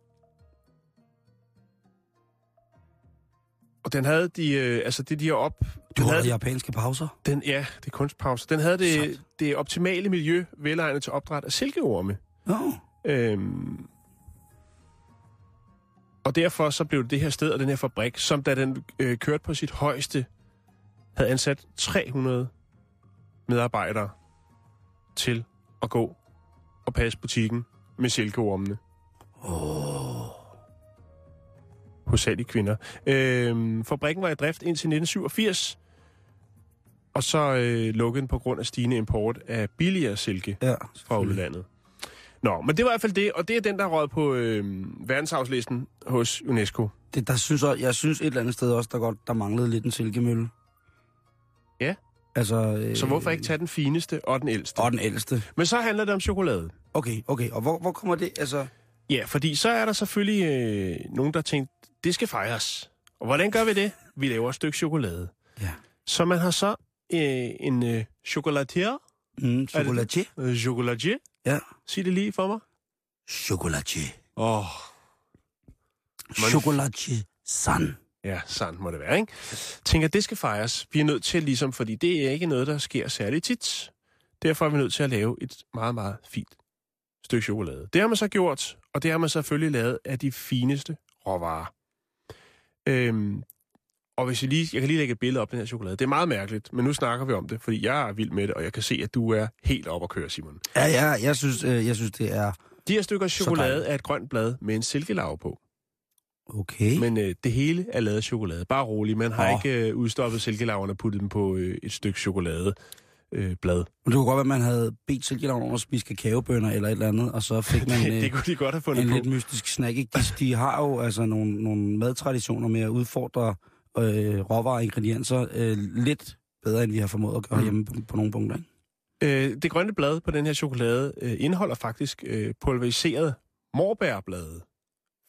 [SPEAKER 4] og den havde de, øh, altså det de har op...
[SPEAKER 5] Du
[SPEAKER 4] havde,
[SPEAKER 5] japanske pauser?
[SPEAKER 4] den, ja, det er kunstpause. Den havde det, det optimale miljø, velegnet til opdræt af silkeorme.
[SPEAKER 5] Nå,
[SPEAKER 4] Øhm, og derfor så blev det det her sted og den her fabrik, som da den øh, kørte på sit højeste, havde ansat 300 medarbejdere til at gå og passe butikken med silkeormene.
[SPEAKER 5] Åh.
[SPEAKER 4] Hovedsageligt kvinder. Øhm, fabrikken var i drift indtil 1987, og så øh, lukkede den på grund af stigende import af billigere silke
[SPEAKER 5] ja.
[SPEAKER 4] fra udlandet. Nå, men det var i hvert fald det, og det er den, der råd på øh, verdensarvslisten hos UNESCO.
[SPEAKER 5] Det, der synes jeg, jeg synes et eller andet sted også, der, godt, der manglede lidt en silkemølle.
[SPEAKER 4] Ja.
[SPEAKER 5] Altså, øh,
[SPEAKER 4] Så hvorfor ikke tage den fineste og den ældste?
[SPEAKER 5] Og den ældste.
[SPEAKER 4] Men så handler det om chokolade.
[SPEAKER 5] Okay, okay. Og hvor, hvor kommer det? Altså,
[SPEAKER 4] Ja, fordi så er der selvfølgelig øh, nogen, der tænker, det skal fejres. Og hvordan gør vi det? Vi laver et stykke chokolade.
[SPEAKER 5] ja.
[SPEAKER 4] Så man har så øh, en øh, chocolatier,
[SPEAKER 5] Mm, chocolatier.
[SPEAKER 4] øh, chocolatier.
[SPEAKER 5] Ja.
[SPEAKER 4] Sig det lige for mig.
[SPEAKER 5] Chocolatier.
[SPEAKER 4] Åh, oh,
[SPEAKER 5] Chocolatier. San.
[SPEAKER 4] Ja, sandt må det være, ikke? Tænker, det skal fejres. Vi er nødt til ligesom, fordi det er ikke noget, der sker særligt tit. Derfor er vi nødt til at lave et meget, meget fint stykke chokolade. Det har man så gjort, og det har man selvfølgelig lavet af de fineste råvarer. Øhm, og hvis jeg lige, jeg kan lige lægge et billede op den her chokolade. Det er meget mærkeligt, men nu snakker vi om det, fordi jeg er vild med det, og jeg kan se, at du er helt op at køre, Simon.
[SPEAKER 5] Ja, ja, jeg synes, øh, jeg synes, det er
[SPEAKER 4] De her stykker chokolade er et grønt blad med en silkelarve på.
[SPEAKER 5] Okay.
[SPEAKER 4] Men øh, det hele er lavet af chokolade. Bare rolig, man har oh. ikke øh, udstoppet silkelarverne og puttet dem på øh, et stykke chokolade. øh, blad.
[SPEAKER 5] Men det kunne godt være, at man havde bedt Silkelavn om at spise kakaobønner eller et eller andet, og så fik man
[SPEAKER 4] det
[SPEAKER 5] øh,
[SPEAKER 4] kunne de godt have fundet
[SPEAKER 5] en
[SPEAKER 4] på.
[SPEAKER 5] lidt mystisk snack. Ikke? De, de har jo altså nogle, nogle madtraditioner med at udfordre øh, råvarer og ingredienser øh, lidt bedre, end vi har formået at gøre
[SPEAKER 4] Mm.
[SPEAKER 5] hjemme på, på nogle punkter. Ikke?
[SPEAKER 4] Øh, det grønne blad på den her chokolade øh, indeholder faktisk øh, pulveriseret morbærblade,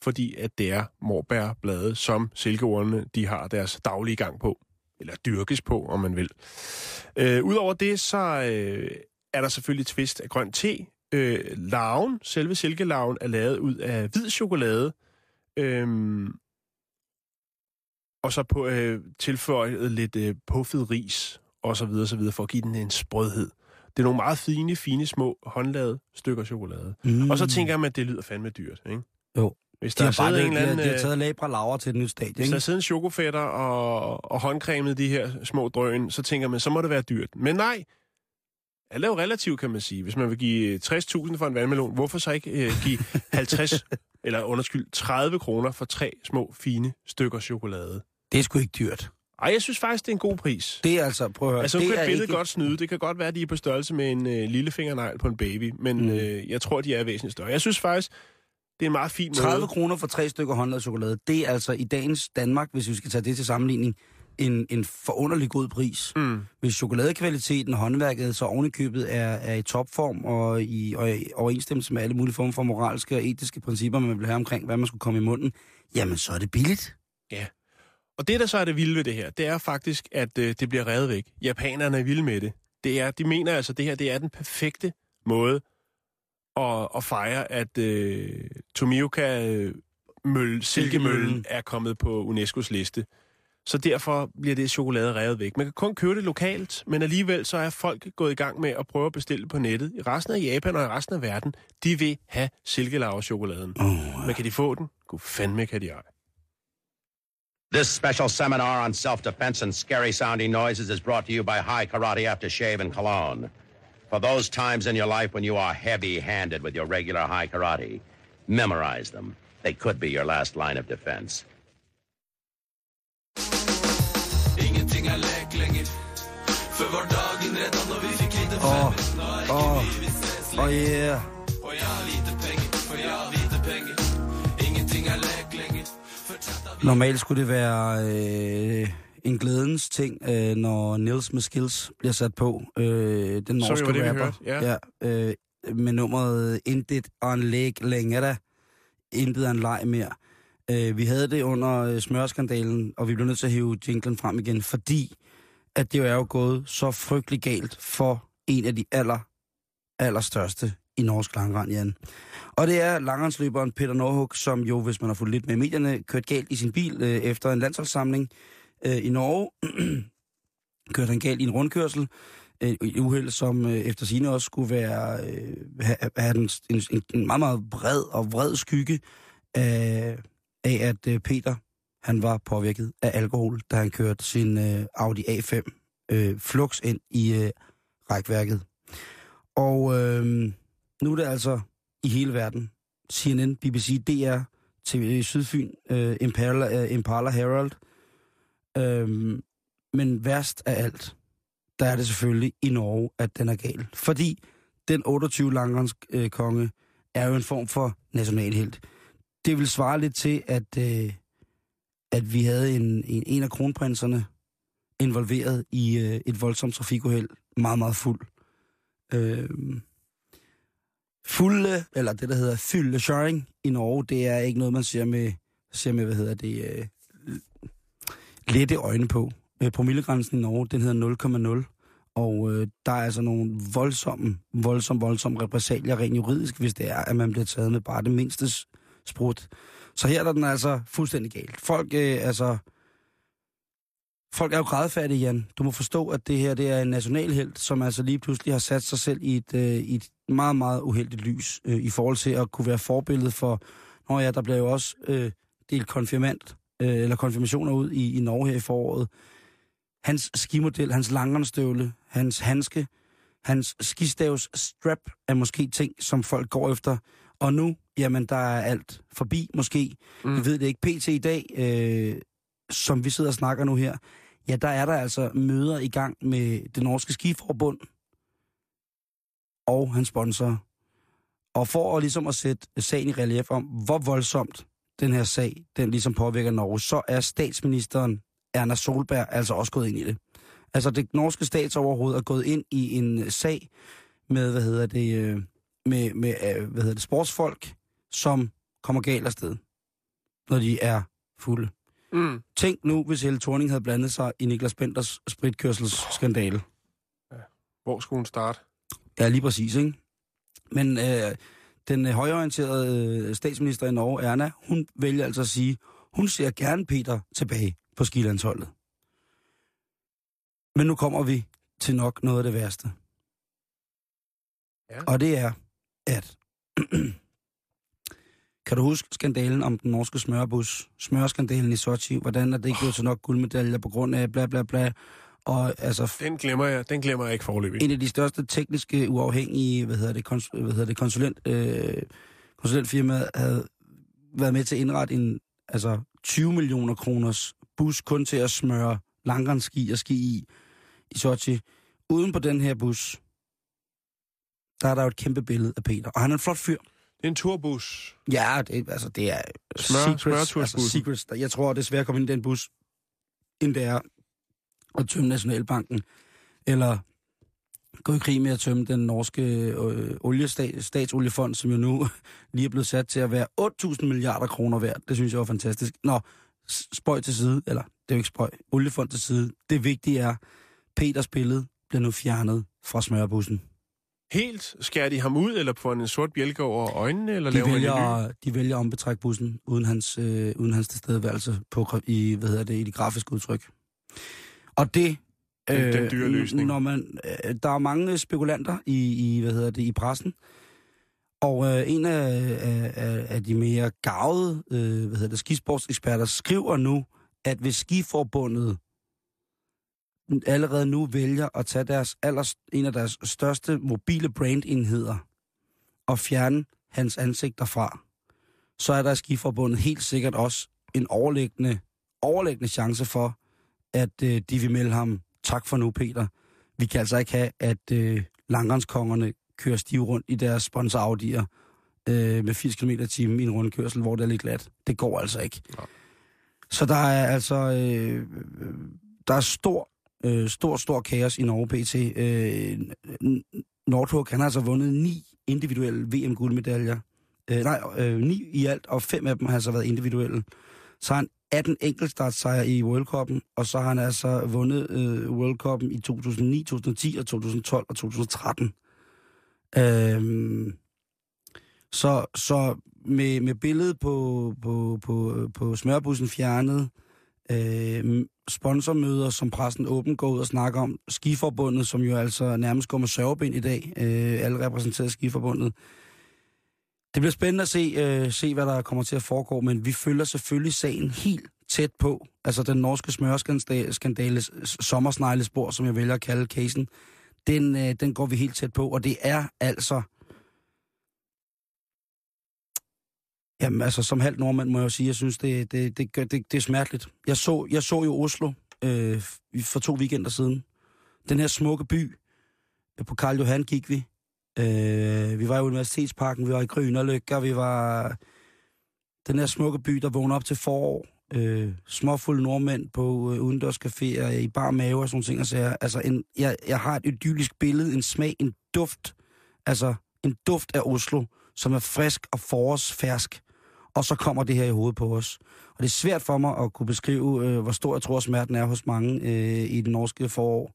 [SPEAKER 4] fordi at det er morbærblade, som silkeordene de har deres daglige gang på, eller dyrkes på, om man vil. Øh, Udover det, så øh, er der selvfølgelig twist af grøn te. Øh, larven, selve silkelarven, er lavet ud af hvid chokolade, øh, og så på, øh, tilføjet lidt øh, puffet ris, og så videre, så videre, for at give den en sprødhed. Det er nogle meget fine, fine, små, håndlavede stykker chokolade.
[SPEAKER 5] Mm.
[SPEAKER 4] Og så tænker man, at det lyder fandme dyrt, ikke?
[SPEAKER 5] Jo.
[SPEAKER 4] Hvis
[SPEAKER 5] de
[SPEAKER 4] der
[SPEAKER 5] har, bare
[SPEAKER 4] en
[SPEAKER 5] de,
[SPEAKER 4] eller
[SPEAKER 5] har,
[SPEAKER 4] anden...
[SPEAKER 5] de har
[SPEAKER 4] øh,
[SPEAKER 5] taget labra laver til et nyt stadie.
[SPEAKER 4] Hvis der
[SPEAKER 5] Ikke?
[SPEAKER 4] sidder en chokofætter og, og håndcremet de her små drøn, så tænker man, så må det være dyrt. Men nej, alt er jo relativt, kan man sige. Hvis man vil give øh, 60.000 for en vandmelon, hvorfor så ikke øh, give 50, eller undskyld, 30 kroner for tre små, fine stykker chokolade?
[SPEAKER 5] Det er sgu ikke dyrt.
[SPEAKER 4] Ej, jeg synes faktisk, det er en god pris.
[SPEAKER 5] Det er altså, prøv at høre,
[SPEAKER 4] Altså,
[SPEAKER 5] det
[SPEAKER 4] kan et billede
[SPEAKER 5] ikke...
[SPEAKER 4] godt snyde. Det kan godt være, at de er på størrelse med en øh, lille fingernegl på en baby, men
[SPEAKER 5] mm.
[SPEAKER 4] øh, jeg tror, de er væsentligt større. Jeg synes faktisk, det er en meget fin måde.
[SPEAKER 5] 30 kroner for tre stykker håndlavet chokolade, det er altså i dagens Danmark, hvis vi skal tage det til sammenligning, en, en forunderlig god pris.
[SPEAKER 4] Mm.
[SPEAKER 5] Hvis chokoladekvaliteten og håndværket så ovenikøbet er, er i topform og i, og i overensstemmelse med alle mulige former for moralske og etiske principper, man vil have omkring, hvad man skulle komme i munden, jamen så er det billigt.
[SPEAKER 4] Og det, der så er det vilde ved det her, det er faktisk, at øh, det bliver revet væk. Japanerne er vilde med det. det er, de mener altså, at det her det er den perfekte måde at, at fejre, at øh, Tomioka øh, mølle, silkemøllen er kommet på UNESCO's liste. Så derfor bliver det chokolade revet væk. Man kan kun købe det lokalt, men alligevel så er folk gået i gang med at prøve at bestille på nettet. I resten af Japan og i resten af verden, de vil have silkelaver-chokoladen.
[SPEAKER 5] Oh,
[SPEAKER 4] Men kan de få den? Gud fandme kan de ej.
[SPEAKER 6] This special seminar on self-defense and scary sounding noises is brought to you by High Karate Aftershave and Cologne. For those times in your life when you are heavy-handed with your regular high karate, memorize them. They could be your last line of defense.
[SPEAKER 5] Åh, åh, åh yeah. Normalt skulle det være øh, en glædens ting, øh, når Nils med Skills bliver sat på. Øh, den norske
[SPEAKER 4] det,
[SPEAKER 5] rapper.
[SPEAKER 4] hørte, ja.
[SPEAKER 5] ja øh, med nummeret Intet on leg længere. Intet en leg mere. Øh, vi havde det under øh, smørskandalen, og vi blev nødt til at hive jinglen frem igen, fordi at det jo er jo gået så frygtelig galt for en af de aller, allerstørste i norsk langrand, Jan. Og det er langrendsløberen Peter Norhug, som jo, hvis man har fulgt lidt med medierne, kørt galt i sin bil øh, efter en landsholdssamling øh, i Norge. kørte han galt i en rundkørsel. Øh, Et uheld, som øh, efter sine også skulle være øh, have, have en, en, en meget, meget bred og vred skygge af, af at øh, Peter han var påvirket af alkohol, da han kørte sin øh, Audi A5 øh, flux ind i øh, rækværket. Og øh, nu er det altså i hele verden. CNN, BBC, DR, TV Sydfyn, øh, Impala, øh, Impala Herald. Øh, Øhm, men værst af alt, der er det selvfølgelig i Norge, at den er gal. Fordi den 28 langrens øh, konge er jo en form for nationalhelt. Det vil svare lidt til, at, øh, at vi havde en, en, en af kronprinserne involveret i øh, et voldsomt trafikuheld, meget, meget fuld. Øh, fulde, eller det der hedder fylde sharing i Norge, det er ikke noget, man ser med, ser med hvad hedder det, øh, lette øjne på. Øh, promillegrænsen i Norge, den hedder 0,0. Og øh, der er altså nogle voldsomme, voldsomme, voldsomme repressalier rent juridisk, hvis det er, at man bliver taget med bare det mindste sprut. Så her er den altså fuldstændig galt. Folk, øh, altså... Folk er jo grædfærdige, Jan. Du må forstå, at det her det er en nationalhelt, som altså lige pludselig har sat sig selv i et, øh, i et meget, meget uheldigt lys øh, i forhold til at kunne være forbillede for... når ja, der bliver jo også øh, delt konfirmant, øh, eller konfirmationer ud i, i Norge her i foråret. Hans skimodel, hans langrenstøvle, hans handske, hans skistavs strap er måske ting, som folk går efter. Og nu, jamen, der er alt forbi, måske. Mm. Vi ved det ikke. PT i dag, øh, som vi sidder og snakker nu her, ja, der er der altså møder i gang med det norske skiforbund, og hans sponsor. Og for at, ligesom at sætte sagen i relief om, hvor voldsomt den her sag, den ligesom påvirker Norge, så er statsministeren Erna Solberg altså også gået ind i det. Altså det norske statsoverhoved er gået ind i en sag med, hvad hedder det, øh, med, med øh, hvad hedder det, sportsfolk, som kommer galt afsted, når de er fulde.
[SPEAKER 4] Mm.
[SPEAKER 5] Tænk nu, hvis Helle Thorning havde blandet sig i Niklas Benders spritkørselsskandale.
[SPEAKER 4] Hvor skulle hun starte?
[SPEAKER 5] Ja, lige præcis, ikke? Men øh, den højorienterede øh, statsminister i Norge, Erna, hun vælger altså at sige, hun ser gerne Peter tilbage på skilandsholdet. Men nu kommer vi til nok noget af det værste.
[SPEAKER 4] Ja.
[SPEAKER 5] Og det er, at... kan du huske skandalen om den norske smørbus? Smørskandalen i Sochi? Hvordan er det ikke blevet til nok guldmedaljer på grund af bla bla bla? Og altså,
[SPEAKER 4] Den glemmer jeg, den glemmer jeg ikke forløbig.
[SPEAKER 5] en af de største tekniske uafhængige hvad hedder det, kons, hvad hedder det, konsulent, øh, konsulentfirma havde været med til at indrette en altså 20 millioner kroners bus kun til at smøre langrendsski og ski i i Sochi. Uden på den her bus, der er der jo et kæmpe billede af Peter. Og han er en flot fyr.
[SPEAKER 4] Det er en turbus.
[SPEAKER 5] Ja, det, altså det er
[SPEAKER 4] Smør-
[SPEAKER 5] secrets, altså secrets. Jeg tror, det er svært at komme ind i den bus, end det er at tømme Nationalbanken, eller gå i krig med at tømme den norske øh, oliestat, statoliefond, som jo nu lige er blevet sat til at være 8.000 milliarder kroner værd. Det synes jeg var fantastisk. Nå, spøj til side, eller det er jo ikke spøj, oliefond til side. Det vigtige er, Peters billede bliver nu fjernet fra smørbussen.
[SPEAKER 4] Helt skærer de ham ud, eller han en sort bjælke over øjnene, eller
[SPEAKER 5] De
[SPEAKER 4] laver han en ny?
[SPEAKER 5] vælger, de vælger at ombetrække bussen uden hans, øh, uden hans tilstedeværelse på, i, hvad hedder det, i de grafiske udtryk. Og det...
[SPEAKER 4] Den- den dyre løsning.
[SPEAKER 5] Når man, øh, der er mange spekulanter i, i, hvad hedder det, i pressen, og øh, en af, af, af, de mere gavede øh, hvad hedder det, skisportseksperter skriver nu, at hvis skiforbundet allerede nu vælger at tage deres aller, en af deres største mobile brandenheder og fjerne hans ansigt derfra, så er der i skiforbundet helt sikkert også en overliggende, overliggende chance for, at øh, de vil melde ham, tak for nu Peter. Vi kan altså ikke have, at øh, langrenskongerne kører stiv rundt i deres sponsor Audi'er øh, med 80 km i timen i en rundkørsel, hvor det er lidt glat. Det går altså ikke.
[SPEAKER 4] Nej.
[SPEAKER 5] Så der er altså øh, der er stor, øh, stor, stor kaos i Norge PT. Øh, N- Nordhug, han har altså vundet ni individuelle VM-guldmedaljer. Øh, nej, øh, ni i alt, og fem af dem har altså været individuelle. Så har han 18 enkeltstartsejre i World Cup'en, og så har han altså vundet øh, World Cup'en i 2009, 2010 og 2012 og 2013. Øhm, så så med, med billedet på, på, på, på smørbussen fjernet, øh, sponsormøder, som pressen åben går ud og snakker om, skiforbundet, som jo altså nærmest går med sørgeben i dag, øh, alle repræsenterer skiforbundet. Det bliver spændende at se, øh, se, hvad der kommer til at foregå, men vi følger selvfølgelig sagen helt tæt på. Altså den norske smørskandale, sommersneglespor, som jeg vælger at kalde casen, den, øh, den går vi helt tæt på, og det er altså... Jamen altså, som halvt nordmand må jeg jo sige, jeg synes, det, det, det, det, det er smerteligt. Jeg så, jeg så jo Oslo øh, for to weekender siden. Den her smukke by, øh, på Karl Johan gik vi. Øh, vi var i Universitetsparken, vi var i Grønnerløkker, vi var den her smukke by, der vågner op til forår. Øh, småfulde nordmænd på øh, udendørscaféer øh, i bar mave og sådan ting. Og så altså, en, jeg, jeg har et idyllisk billede, en smag, en duft. Altså, en duft af Oslo, som er frisk og forårsfersk. Og så kommer det her i hovedet på os. Og det er svært for mig at kunne beskrive, øh, hvor stor jeg tror, smerten er hos mange øh, i det norske forår.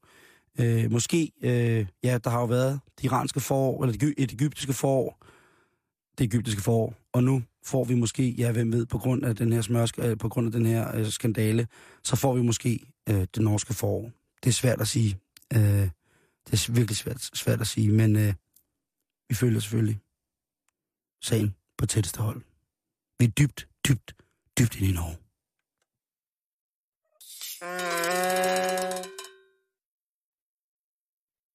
[SPEAKER 5] Øh, måske, øh, ja, der har jo været det iranske forår, eller det, egyptiske forår, det egyptiske forår, og nu får vi måske, ja, hvem ved, på grund af den her smørsk, øh, på grund af den her øh, skandale, så får vi måske øh, det norske forår. Det er svært at sige. Øh, det er virkelig svært, svært at sige, men øh, vi følger selvfølgelig sagen på tætteste hold. Vi er dybt, dybt, dybt inde i Norge.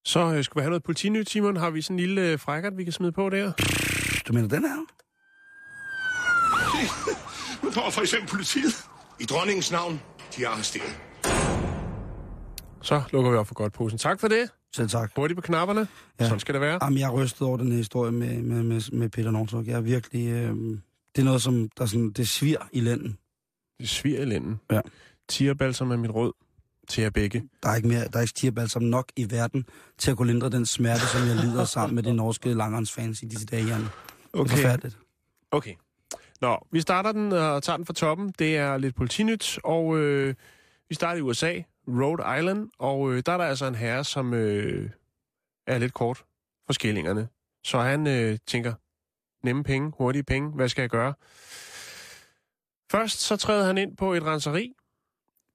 [SPEAKER 4] Så øh, skulle vi have noget politinyt, Simon. Har vi sådan en lille øh, frækkert, vi kan smide på der?
[SPEAKER 5] Du mener den her?
[SPEAKER 7] Nu kommer for eksempel politiet. I dronningens navn, de er arresteret.
[SPEAKER 4] Så lukker vi op for godt posen. Tak for det.
[SPEAKER 5] Selv tak.
[SPEAKER 4] Hurtigt på knapperne. Ja. Sådan skal det være.
[SPEAKER 5] Jamen, jeg er rystet over den her historie med, med, med, med Peter Northug. Jeg er virkelig... Øh, det er noget, som der sådan, det svir i lænden.
[SPEAKER 4] Det sviger i lænden.
[SPEAKER 5] Ja.
[SPEAKER 4] Tierbalsam er mit råd til jer begge.
[SPEAKER 5] Der er ikke mere, der er ikke tierbalsam nok i verden til at kunne lindre den smerte, som jeg lider sammen med de norske langrensfans i disse dage, Jan. Det er forfærdeligt.
[SPEAKER 4] Okay. Nå, vi starter den og tager den fra toppen. Det er lidt politinyt, og øh, vi starter i USA, Rhode Island, og øh, der er der altså en herre, som øh, er lidt kort for skillingerne. Så han øh, tænker, nemme penge, hurtige penge, hvad skal jeg gøre? Først så træder han ind på et renseri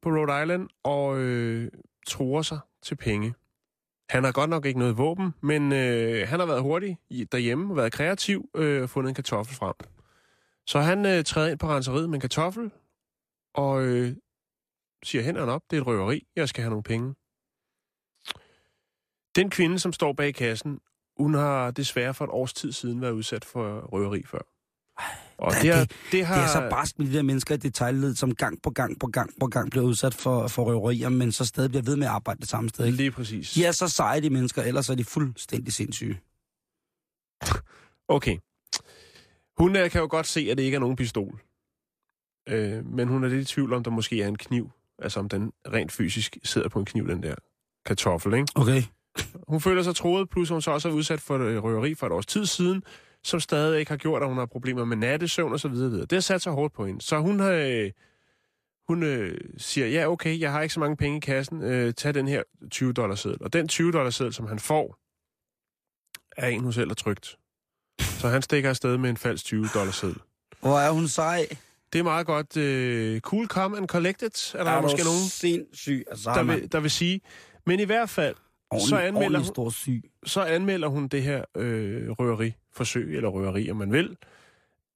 [SPEAKER 4] på Rhode Island og øh, truer sig til penge. Han har godt nok ikke noget våben, men øh, han har været hurtig derhjemme, været kreativ øh, og fundet en kartoffel frem. Så han øh, træder ind på renseriet med en kartoffel og øh, siger hænderne op, det er et røveri, jeg skal have nogle penge. Den kvinde, som står bag kassen, hun har desværre for et års tid siden været udsat for røveri før. Og
[SPEAKER 5] Ja,
[SPEAKER 4] det, har,
[SPEAKER 5] det-
[SPEAKER 4] det har...
[SPEAKER 5] Det er så barsk med de der mennesker i detaljled, som gang på gang på gang på gang bliver udsat for, for røverier, men så stadig bliver ved med at arbejde det samme sted. Ikke?
[SPEAKER 4] Lige præcis.
[SPEAKER 5] De er så seje, de mennesker, ellers er de fuldstændig sindssyge.
[SPEAKER 4] Okay. Hun øh, kan jo godt se, at det ikke er nogen pistol. Øh, men hun er lidt i tvivl om, der måske er en kniv. Altså om den rent fysisk sidder på en kniv, den der kartoffel, ikke?
[SPEAKER 5] Okay.
[SPEAKER 4] Hun føler sig troet, plus hun så også er udsat for øh, røveri for et års tid siden, som stadig ikke har gjort, at hun har problemer med nattesøvn og så videre. videre. Det har sat sig hårdt på hende. Så hun, øh, hun øh, siger, ja okay, jeg har ikke så mange penge i kassen, øh, tag den her 20 dollars seddel. Og den 20 dollars seddel, som han får, er en, hun selv har trygt. Så han stikker afsted med en falsk 20 dollars seddel.
[SPEAKER 5] Hvor er hun sej?
[SPEAKER 4] Det er meget godt. Øh, cool, calm and collected, er der
[SPEAKER 5] er
[SPEAKER 4] måske nogen,
[SPEAKER 5] sindssyg? Altså,
[SPEAKER 4] der vil, der vil sige. Men i hvert fald, så anmelder
[SPEAKER 5] ordentlig
[SPEAKER 4] hun- så anmelder hun det her øh, røveriforsøg, eller røveri, om man vil,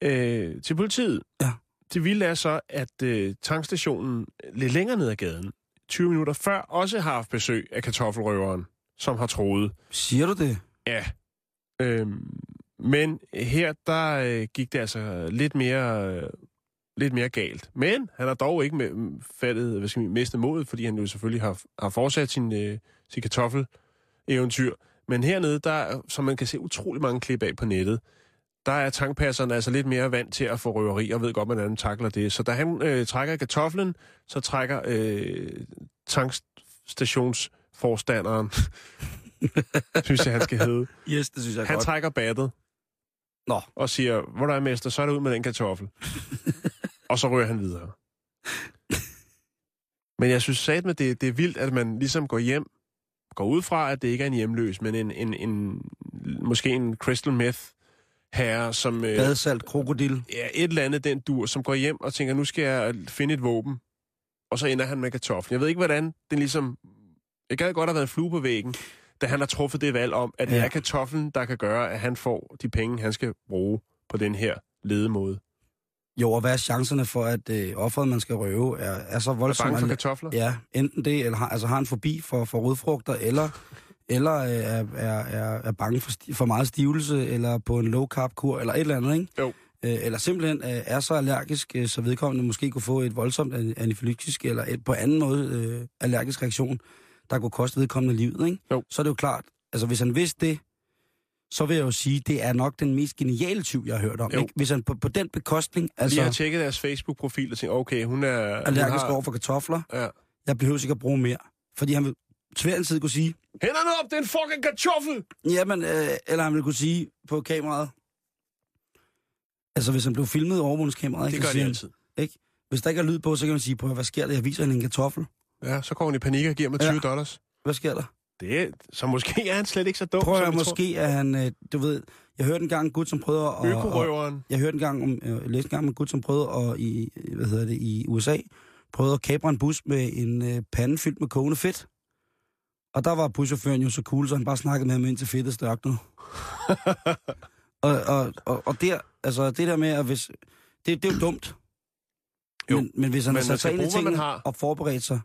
[SPEAKER 4] øh, til politiet.
[SPEAKER 5] Ja.
[SPEAKER 4] Det vilde er så, at øh, tankstationen lidt længere ned ad gaden, 20 minutter før, også har haft besøg af kartoffelrøveren, som har troet.
[SPEAKER 5] Siger du det?
[SPEAKER 4] Ja. Øhm, men her, der øh, gik det altså lidt mere, øh, lidt mere galt. Men han har dog ikke med, fattet, hvad skal man, mistet modet, fordi han jo selvfølgelig har, har fortsat sin, øh, sin kartoffel-eventyr. Men hernede, der, er, som man kan se utrolig mange klip af på nettet, der er tankpasserne altså lidt mere vant til at få røveri, og ved godt, hvordan han takler det. Så da han øh, trækker kartoflen, så trækker øh, tankstationsforstanderen, synes jeg, han skal hedde,
[SPEAKER 5] Yes, det synes jeg
[SPEAKER 4] han
[SPEAKER 5] godt.
[SPEAKER 4] trækker battet.
[SPEAKER 5] Nå.
[SPEAKER 4] Og siger, hvor der er mester, så er det ud med den kartoffel. og så rører han videre. Men jeg synes satme, det, det er vildt, at man ligesom går hjem, går ud fra, at det ikke er en hjemløs, men en, en, en måske en crystal meth herre, som... Øh,
[SPEAKER 5] Badesalt, krokodil.
[SPEAKER 4] ja, et eller andet den dur, som går hjem og tænker, nu skal jeg finde et våben. Og så ender han med kartoflen. Jeg ved ikke, hvordan den ligesom... Jeg gad godt have været flue på væggen, da han har truffet det valg om, at det
[SPEAKER 5] Ja.
[SPEAKER 4] er kartoflen, der kan gøre, at han får de penge, han skal bruge på den her ledemåde.
[SPEAKER 5] Jo, og hvad er chancerne for, at øh, offeret, man skal røve, er, er så
[SPEAKER 4] Er
[SPEAKER 5] voldsomt?
[SPEAKER 4] bange for
[SPEAKER 5] at-
[SPEAKER 4] kartofler?
[SPEAKER 5] Ja, enten det, eller har, altså har en forbi for, for rodfrugter, eller, eller øh, er, er, er, er bange for, for meget stivelse, eller på en low-carb-kur, eller et eller andet, ikke?
[SPEAKER 4] Jo.
[SPEAKER 5] Øh, eller simpelthen øh, er så allergisk, øh, så vedkommende måske kunne få et voldsomt an- anafylaktisk, eller et på anden måde øh, allergisk reaktion, der kunne koste vedkommende livet, ikke?
[SPEAKER 4] Jo.
[SPEAKER 5] Så er det jo klart, altså hvis han vidste det, så vil jeg jo sige, det er nok den mest geniale tyv, jeg har hørt om.
[SPEAKER 4] Jo.
[SPEAKER 5] Ikke? Hvis han på, på den bekostning,
[SPEAKER 4] Altså, jeg har tjekket deres Facebook-profil og tænkt, okay, hun er...
[SPEAKER 5] allergisk
[SPEAKER 4] hun har,
[SPEAKER 5] over for kartofler,
[SPEAKER 4] Ja.
[SPEAKER 5] jeg behøver ikke at bruge mere. Fordi han vil til hver en tid kunne sige,
[SPEAKER 4] Hænderne op, det er en fucking kartoffel!
[SPEAKER 5] jamen, øh, eller han vil kunne sige på kameraet, altså hvis han blev filmet i overvågningskameraet,
[SPEAKER 4] Det
[SPEAKER 5] ikke,
[SPEAKER 4] gør de
[SPEAKER 5] han,
[SPEAKER 4] altid.
[SPEAKER 5] hvis der ikke er lyd på, så kan man sige, på hvad sker der? Jeg viser hende en kartoffel.
[SPEAKER 4] Ja, så går hun i panik og giver mig 20
[SPEAKER 5] Ja.
[SPEAKER 4] dollars.
[SPEAKER 5] Hvad sker der?
[SPEAKER 4] Det så måske er han slet ikke så dum,
[SPEAKER 5] Prøv at måske er han, øh, du ved, jeg hørte en gang en gut, som prøvede
[SPEAKER 4] tror.
[SPEAKER 5] at... og,
[SPEAKER 4] Økorøveren.
[SPEAKER 5] jeg hørte en gang om, jeg læste en gang om en gut, som prøvede at, i, hvad hedder det, i USA, prøvede at kapre en bus med en øh, pande fyldt med kogende fedt. Og der var buschaufføren jo så cool, så han bare snakkede med ham indtil fedtet størknede. og, og, og, og der, altså det der med, at hvis, det, det er jo dumt.
[SPEAKER 4] Jo,
[SPEAKER 5] men, men hvis han
[SPEAKER 4] men
[SPEAKER 5] har sat sig ind i tingene og forberedt sig,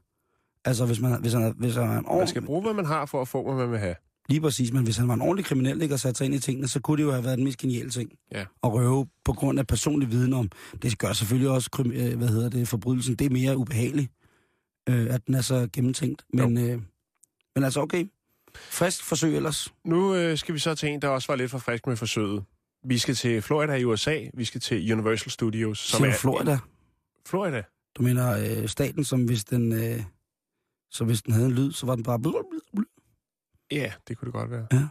[SPEAKER 5] altså hvis, man, hvis, han, hvis han er en
[SPEAKER 4] Man
[SPEAKER 5] ordentlig,
[SPEAKER 4] skal bruge, hvad man har for at få, hvad man vil have.
[SPEAKER 5] lige præcis, men hvis han var en ordentlig kriminel ikke, og sat sig ind i tingene, så kunne det jo have været den mest geniale ting.
[SPEAKER 4] Ja.
[SPEAKER 5] At røve på grund af personlig viden om. Det gør selvfølgelig også, øh, hvad hedder det, forbrydelsen. Det er mere ubehageligt, øh, at den er så gennemtænkt. Men, øh, Men altså, okay. Frisk forsøg ellers.
[SPEAKER 4] Nu øh, skal vi så til en, der også var lidt for frisk med forsøget. Vi skal til Florida i USA. Vi skal til Universal Studios. Som er
[SPEAKER 5] Florida?
[SPEAKER 4] Florida.
[SPEAKER 5] Du mener øh, staten, som hvis den... Øh, så hvis den havde en lyd, så var den bare...
[SPEAKER 4] Ja, det kunne det godt være.
[SPEAKER 5] Ja.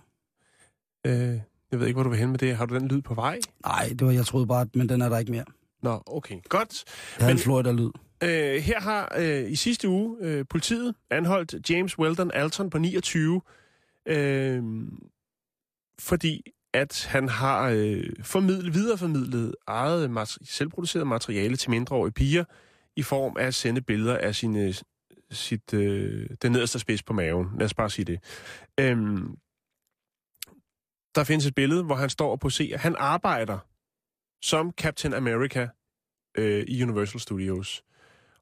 [SPEAKER 4] Øh, jeg ved ikke, hvor du vil hen med det. Har du den lyd på vej?
[SPEAKER 5] Nej, det var, jeg troede bare, men den er der ikke mere.
[SPEAKER 4] Nå, okay. Godt.
[SPEAKER 5] Jeg havde
[SPEAKER 4] Men-
[SPEAKER 5] en Florida-lyd.
[SPEAKER 4] Øh, her har øh, i sidste uge øh, politiet anholdt James Weldon Alton på 29, øh, fordi at han har øh, formidlet, videreformidlet eget materi- selvproduceret materiale til mindreårige piger i form af at sende billeder af sine, sit, øh, den nederste spids på maven. Lad os bare sige det. Øh, der findes et billede, hvor han står og poserer. Han arbejder som Captain America øh, i Universal Studios.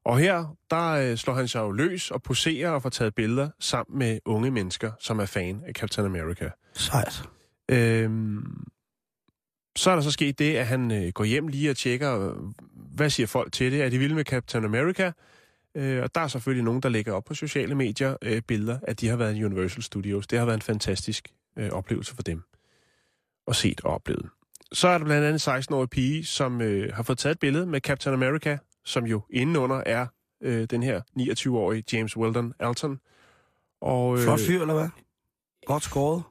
[SPEAKER 4] Og her, der øh, slår han sig jo løs og poserer og får taget billeder sammen med unge mennesker, som er fan af Captain America.
[SPEAKER 5] Sejt.
[SPEAKER 4] Øhm, så er der så sket det, at han øh, går hjem lige og tjekker, øh, hvad siger folk til det? Er de vilde med Captain America? Øh, og der er selvfølgelig nogen, der lægger op på sociale medier øh, billeder, at de har været i Universal Studios. Det har været en fantastisk øh, oplevelse for dem at set og oplevet. Så er der blandt andet en 16-årig pige, som øh, har fået taget et billede med Captain America, som jo indenunder er øh, den her 29-årige James Weldon Alton. Og, øh,
[SPEAKER 5] Flot fyr, eller hvad? Godt skåret.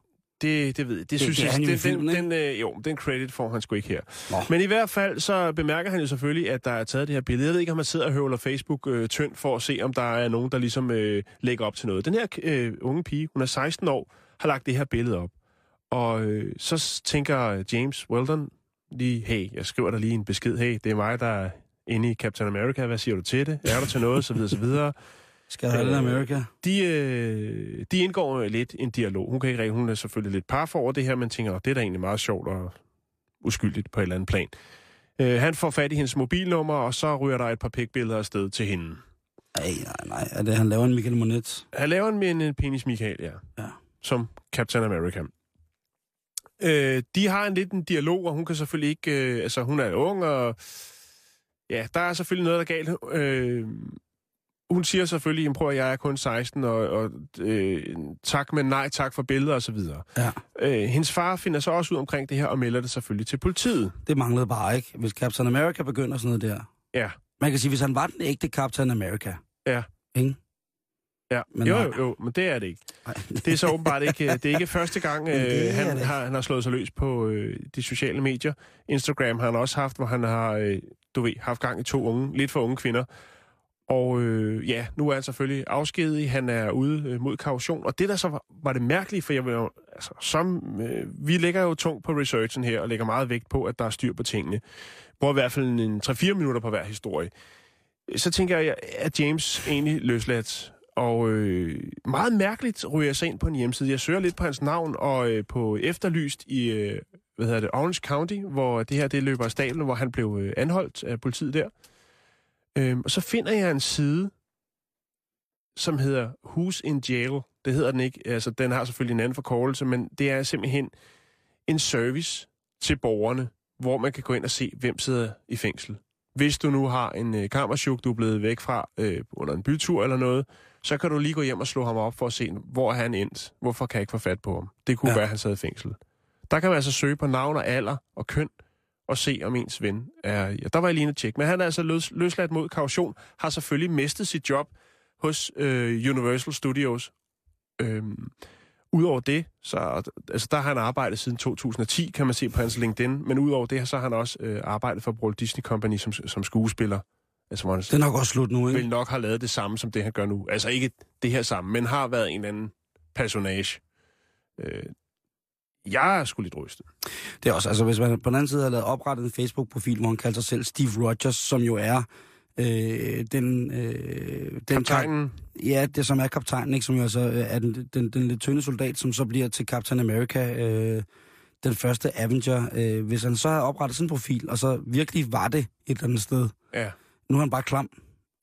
[SPEAKER 4] Det, det ved jeg. Det, det synes
[SPEAKER 5] det
[SPEAKER 4] jeg,
[SPEAKER 5] han
[SPEAKER 4] den,
[SPEAKER 5] filmen,
[SPEAKER 4] den, den, øh, jo, den credit får han sgu ikke her.
[SPEAKER 5] Nå.
[SPEAKER 4] Men i hvert fald, så bemærker han jo selvfølgelig, at der er taget det her billede. Jeg ved ikke, om han sidder og høvler Facebook øh, tynd for at se, om der er nogen, der ligesom øh, lægger op til noget. Den her øh, unge pige, hun er 16 år, har lagt det her billede op. Og øh, så tænker James Weldon lige, hey, jeg skriver dig lige en besked. Hey, det er mig, der er inde i Captain America. Hvad siger du til det? Er du til noget? Så videre, så videre.
[SPEAKER 5] Skal
[SPEAKER 4] Øh,
[SPEAKER 5] America?
[SPEAKER 4] De, øh, de indgår lidt en dialog. Hun kan ikke hun er selvfølgelig lidt par for over det her, men tænker, "Nå, det er da egentlig meget sjovt og uskyldigt på et eller andet plan. Øh, han får fat i hendes mobilnummer, og så ryger der et par pikbilleder afsted til hende.
[SPEAKER 5] Nej, nej, nej. Er det, han laver en Michael Monet?
[SPEAKER 4] Han laver en, en penis Michael, ja.
[SPEAKER 5] Ja.
[SPEAKER 4] Som Captain America. Øh, de har en lidt en dialog, og hun kan selvfølgelig ikke... Øh, altså, hun er ung, og... Ja, der er selvfølgelig noget, der er galt. Øh, hun siger selvfølgelig, prøv at jeg er kun 16, og, og øh, tak, men nej tak for billeder og så videre.
[SPEAKER 5] Ja.
[SPEAKER 4] Øh, hendes far finder så også ud omkring det her og melder det selvfølgelig til politiet.
[SPEAKER 5] Det manglede bare ikke. Hvis Captain America begynder sådan noget der.
[SPEAKER 4] Ja.
[SPEAKER 5] Man kan sige, hvis han var den ægte Captain America.
[SPEAKER 4] Ja.
[SPEAKER 5] Ikke?
[SPEAKER 4] Ja,
[SPEAKER 5] Men
[SPEAKER 4] jo, jo, jo, men det er det ikke.
[SPEAKER 5] Nej.
[SPEAKER 4] Det er så åbenbart ikke, det er ikke første gang, øh, han, har, han har slået sig løs på øh, de sociale medier. Instagram har han også haft, hvor han har, øh, du ved, haft gang i to unge, lidt for unge kvinder. Og øh, ja, nu er han selvfølgelig afskedig, han er ude øh, mod kaution. Og det der så var, var det mærkelige, for jeg vil jo, altså, som, øh, vi lægger jo tungt på researchen her, og lægger meget vægt på, at der er styr på tingene. Hvor i hvert fald en 3-4 minutter på hver historie. Så tænker jeg, at James egentlig løsladt og øh, meget mærkeligt ryger jeg sig ind på en hjemmeside. Jeg søger lidt på hans navn, og øh, på efterlyst i, øh, hvad hedder det, Orange County, hvor det her det løber af stablen, hvor han blev øh, anholdt af politiet der. Øhm, og så finder jeg en side, som hedder Who's in Jail. Det hedder den ikke. Altså, den har selvfølgelig en anden forkortelse, men det er simpelthen en service til borgerne, hvor man kan gå ind og se, hvem sidder i fængsel. Hvis du nu har en øh, kammerchuk, du er blevet væk fra øh, under en bytur eller noget, så kan du lige gå hjem og slå ham op for at se, hvor er han endt. Hvorfor kan jeg ikke få fat på ham? Det kunne
[SPEAKER 5] Ja.
[SPEAKER 4] være, at han sad i fængsel. Der kan man altså søge på navn og alder og køn, og se, om ens ven er... Ja, der var jeg lige inde at tjekke. Men han er altså løs, løsladt mod kaution, har selvfølgelig mistet sit job hos øh, Universal Studios. Øhm, Udover det, så altså, der har han arbejdet siden 2010, kan man se på hans LinkedIn. Men udover det, så har han også øh, arbejdet for Walt Disney Company som, som skuespiller. Altså, hvor han
[SPEAKER 5] Det er nok også slut nu, ikke?
[SPEAKER 4] vel nok har lavet det samme, som det han gør nu. Altså ikke det her samme, men har været en eller anden personage. Øh, jeg er sgu lidt rystet.
[SPEAKER 5] Det er også, altså hvis man på den anden side har lavet oprettet en Facebook-profil, hvor han kalder sig selv Steve Rogers, som jo er øh, den... Øh, den
[SPEAKER 4] Kaptajnen,
[SPEAKER 5] Ja, det som er kaptajnen, ikke? som jo altså øh, er den, den, den lidt tynde soldat, som så bliver til Captain America, øh, den første Avenger. Øh, hvis han så har oprettet sådan en profil, og så virkelig var det et eller andet sted,
[SPEAKER 4] ja.
[SPEAKER 5] nu er han bare klam.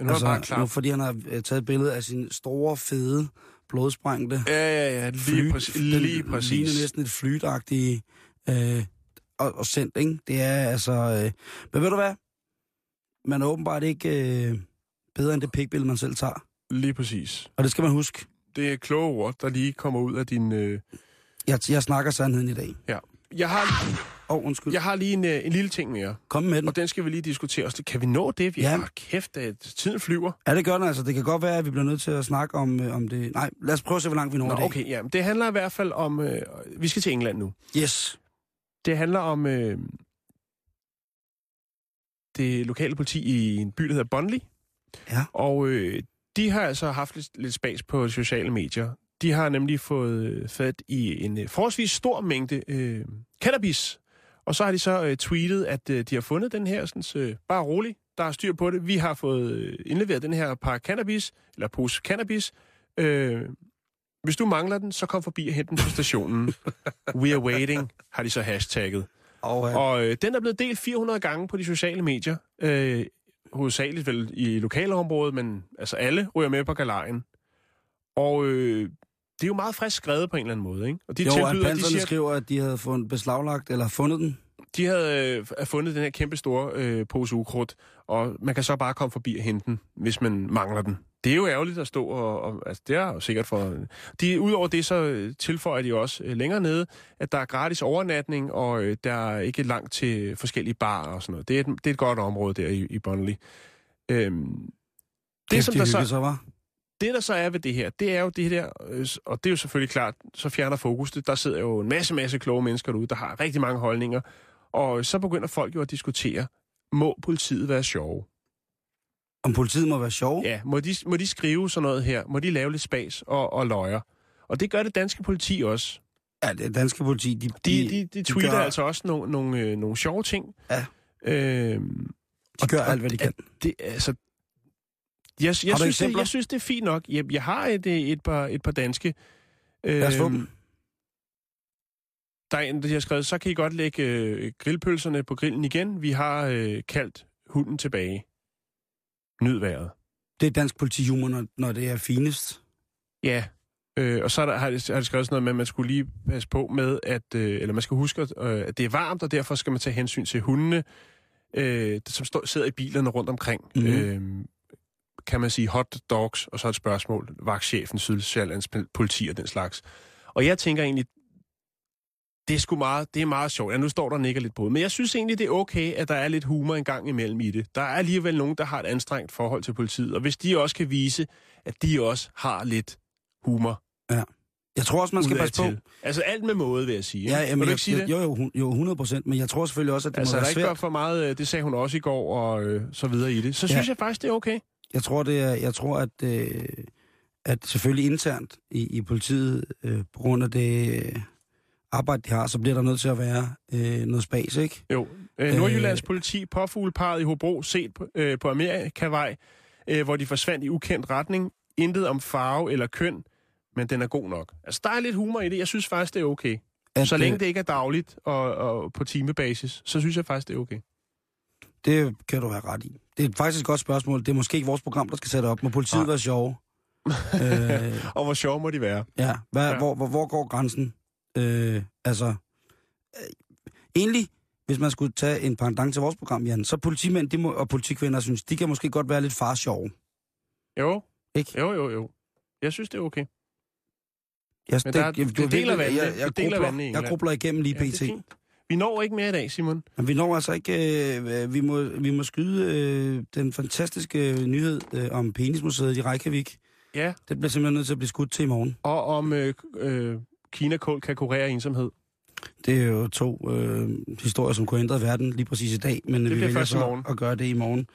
[SPEAKER 4] Nu altså, er han bare klar.
[SPEAKER 5] Nu, fordi han har øh, taget et billede af sin store, fede, blodsprængte
[SPEAKER 4] Ja, ja, ja, lige,
[SPEAKER 5] flyt.
[SPEAKER 4] præcis, lige
[SPEAKER 5] ligner
[SPEAKER 4] præcis.
[SPEAKER 5] næsten et flytagtigt øh, og, og sendt, ikke? Det er altså... Øh, men ved du hvad? Man er åbenbart ikke øh, bedre end det pikbillede, man selv tager.
[SPEAKER 4] Lige præcis.
[SPEAKER 5] Og det skal man huske.
[SPEAKER 4] Det er kloge ord, der lige kommer ud af din... Øh...
[SPEAKER 5] Jeg, jeg snakker sandheden i dag.
[SPEAKER 4] Ja. Jeg har,
[SPEAKER 5] oh, undskyld.
[SPEAKER 4] jeg har lige en, øh, en lille ting mere,
[SPEAKER 5] Kom med den.
[SPEAKER 4] og den skal vi lige diskutere. også. Kan vi nå det? Vi
[SPEAKER 5] Ja.
[SPEAKER 4] har kæft, at tiden flyver.
[SPEAKER 5] Ja, det gør den altså. Det kan godt være, at vi bliver nødt til at snakke om, øh, om det. Nej, lad os prøve at se, hvor langt vi når
[SPEAKER 4] Nå,
[SPEAKER 5] dag.
[SPEAKER 4] okay, ja. Det handler i hvert fald om... Øh, vi skal til England nu.
[SPEAKER 5] Yes.
[SPEAKER 4] Det handler om øh, det lokale politi i en by, der hedder Bonley.
[SPEAKER 5] Ja.
[SPEAKER 4] Og øh, de har altså haft lidt, lidt spas på sociale medier. De har nemlig fået øh, fat i en øh, forholdsvis stor mængde øh, cannabis. Og så har de så øh, tweetet, at øh, de har fundet den her, sådan, øh, bare rolig, der er styr på det. Vi har fået øh, indleveret den her par cannabis, eller pose cannabis. Øh, hvis du mangler den, så kom forbi og hent den på stationen. We are waiting, har de så hashtagget.
[SPEAKER 5] Og, øh,
[SPEAKER 4] Og øh, den er blevet delt 400 gange på de sociale medier. Øh, hovedsageligt vel i lokalområdet, men altså alle ryger med på galejen. Og øh, det er jo meget frisk skrevet på en eller anden måde, ikke? Og de
[SPEAKER 5] jo, at
[SPEAKER 4] tilbyder, de,
[SPEAKER 5] panserne
[SPEAKER 4] siger,
[SPEAKER 5] skriver, at de havde fundet beslaglagt, eller fundet den.
[SPEAKER 4] de havde øh, fundet den her kæmpe store øh, pose ukrudt, og man kan så bare komme forbi og hente den, hvis man mangler den. Det er jo ærgerligt at stå og... og altså, det er jo sikkert for... De, Udover det, så øh, tilføjer de også øh, længere nede, at der er gratis overnatning, og øh, der er ikke langt til forskellige barer og sådan noget. Det er et, det er et godt område der i, i Bonnelly. Øhm, det,
[SPEAKER 5] Kæft,
[SPEAKER 4] som
[SPEAKER 5] de
[SPEAKER 4] der så,
[SPEAKER 5] sig, var.
[SPEAKER 4] Det, der så er ved det her, det er jo det der, øh, og det er jo selvfølgelig klart, så fjerner fokus det. Der sidder jo en masse, masse kloge mennesker derude, der har rigtig mange holdninger, og så begynder folk jo at diskutere, må politiet være sjove?
[SPEAKER 5] Om politiet må være sjov.
[SPEAKER 4] Ja, må de, må de skrive sådan noget her? Må de lave lidt spas og, og løjer? Og det gør det danske politi også.
[SPEAKER 5] Ja, det danske politi, de,
[SPEAKER 4] De, de, de tweeter
[SPEAKER 5] gør,
[SPEAKER 4] altså også nogle, nogle, øh, nogle sjove ting.
[SPEAKER 5] Ja.
[SPEAKER 4] Øhm,
[SPEAKER 5] de gør
[SPEAKER 4] og-
[SPEAKER 5] alt, hvad de kan.
[SPEAKER 4] det, altså, jeg, jeg,
[SPEAKER 5] du
[SPEAKER 4] synes, det, jeg synes, det er fint nok. Jeg, jeg har et, øh, et, par, et par danske.
[SPEAKER 5] Lad os få
[SPEAKER 4] Øhm,
[SPEAKER 5] dem.
[SPEAKER 4] Der er en, der har skrevet, så kan I godt lægge øh, grillpølserne på grillen igen. Vi har øh, kaldt hunden tilbage. Nyd vejret.
[SPEAKER 5] Det er dansk politihumor, når, når det er finest.
[SPEAKER 4] Ja, øh, og så er der, har, det, har det skrevet sådan noget med, at man skulle lige passe på med, at, øh, eller man skal huske, at, øh, at det er varmt, og derfor skal man tage hensyn til hundene, øh, som står, sidder i bilerne rundt omkring.
[SPEAKER 5] Mhm.
[SPEAKER 4] Øh, kan man sige hot dogs, og så et spørgsmål, vagtchefen, Sydsjællands politi og den slags. Og jeg tænker egentlig, det er sgu meget, det er meget sjovt. Ja, nu står der og nikker lidt på. Men jeg synes egentlig, det er okay, at der er lidt humor en gang imellem i det. Der er alligevel nogen, der har et anstrengt forhold til politiet. Og hvis de også kan vise, at de også har lidt humor
[SPEAKER 5] Jeg tror også, man skal passe på.
[SPEAKER 4] Altså alt med måde, vil jeg sige.
[SPEAKER 5] Ja,
[SPEAKER 4] ikke?
[SPEAKER 5] jamen,
[SPEAKER 4] Vil du
[SPEAKER 5] jeg,
[SPEAKER 4] ikke sige det?
[SPEAKER 5] jo, jo, jo, 100 procent, men jeg tror selvfølgelig også, at det
[SPEAKER 4] altså,
[SPEAKER 5] må
[SPEAKER 4] der
[SPEAKER 5] være
[SPEAKER 4] ikke
[SPEAKER 5] svært.
[SPEAKER 4] gør for meget, øh, det sagde hun også i går, og øh, så videre i det. Så
[SPEAKER 5] Ja.
[SPEAKER 4] synes jeg faktisk, det er okay.
[SPEAKER 5] Jeg tror, det er, jeg tror at, øh, at selvfølgelig internt i, i politiet, øh, på grund af det øh, arbejde, de har, så bliver der nødt til at være øh, noget spas, ikke?
[SPEAKER 4] Jo. Øh, Nordjyllands politi påfugleparet i Hobro set på, øh, på Amerikavej, øh, hvor de forsvandt i ukendt retning. Intet om farve eller køn, men den er god nok. Altså, der er lidt humor i det. Jeg synes faktisk, det er okay.
[SPEAKER 5] At,
[SPEAKER 4] Så længe
[SPEAKER 5] øh,
[SPEAKER 4] det ikke er dagligt og, og på timebasis, så synes jeg faktisk, det er okay.
[SPEAKER 5] Det kan du have ret i. Det er faktisk et godt spørgsmål. Det er måske ikke vores program, der skal sætte op. Må politiet
[SPEAKER 4] Nej.
[SPEAKER 5] være sjove? øh,
[SPEAKER 4] Og hvor sjov må de være?
[SPEAKER 5] ja, hvad,
[SPEAKER 4] Ja.
[SPEAKER 5] Hvor, hvor, hvor går grænsen? Øh, altså, øh, egentlig, hvis man skulle tage en pendant til vores program, Jan, så politimænd de må, og politikvinder, synes, de kan måske godt være lidt far sjove.
[SPEAKER 4] Jo.
[SPEAKER 5] Ikke?
[SPEAKER 4] Jo, jo, jo. Jeg synes, det er okay.
[SPEAKER 5] Jeg,
[SPEAKER 4] Men der er- det deler vandene.
[SPEAKER 5] Jeg, jeg,
[SPEAKER 4] Det deler
[SPEAKER 5] grubler, jeg grubler igennem lige
[SPEAKER 4] Ja, det
[SPEAKER 5] pt.
[SPEAKER 4] Vi når ikke mere i dag, Simon.
[SPEAKER 5] Men vi når altså ikke... Øh, vi, må, vi må skyde øh, den fantastiske nyhed øh, om Penismuseet i Reykjavik.
[SPEAKER 4] Ja.
[SPEAKER 5] Det bliver simpelthen nødt til at blive skudt til i morgen.
[SPEAKER 4] Og om øh, øh, Kina-kål kan kurere ensomhed.
[SPEAKER 5] Det er jo to øh, historier, som kunne ændre verden lige præcis i dag, men vi
[SPEAKER 4] bliver
[SPEAKER 5] vælger
[SPEAKER 4] først i
[SPEAKER 5] så
[SPEAKER 4] morgen.
[SPEAKER 5] at gøre det i morgen.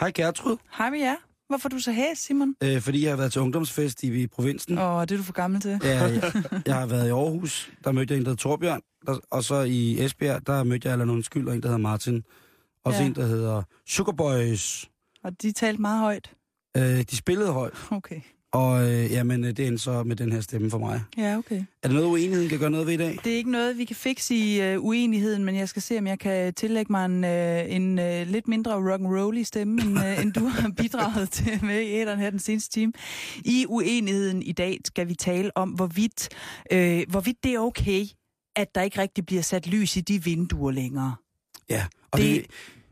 [SPEAKER 5] Hej Gertrud,
[SPEAKER 7] Hej med jer. Hvorfor du så her, Simon?
[SPEAKER 5] øh, fordi jeg har været til ungdomsfest i, i provinsen.
[SPEAKER 7] Åh, det er du for gammel til.
[SPEAKER 5] Ja, jeg, jeg har været i Aarhus, der mødte jeg en, der hedder Torbjørn, der, og så i Esbjerg, der mødte jeg Allan Undskyld, og en, der hedder Martin. Også
[SPEAKER 7] Ja.
[SPEAKER 5] en, der hedder Sugar Boys.
[SPEAKER 7] Og de talte meget højt.
[SPEAKER 5] Øh, de spillede højt,
[SPEAKER 7] Okay.
[SPEAKER 5] Og øh, jamen, øh, det endte så med den her stemme for mig.
[SPEAKER 7] Ja, okay.
[SPEAKER 5] Er det noget, uenigheden kan gøre noget ved i dag?
[SPEAKER 7] Det er ikke noget, vi kan fikse i uh, uenigheden, men jeg skal se, om jeg kan tillægge mig en, uh, en uh, lidt mindre rock and roll i stemme, end, uh, end du har bidraget til med i æderen her den seneste time. I uenigheden i dag skal vi tale om, hvorvidt, uh, hvorvidt det er okay, at der ikke rigtig bliver sat lys i de vinduer længere.
[SPEAKER 5] Ja, og. Det-
[SPEAKER 7] det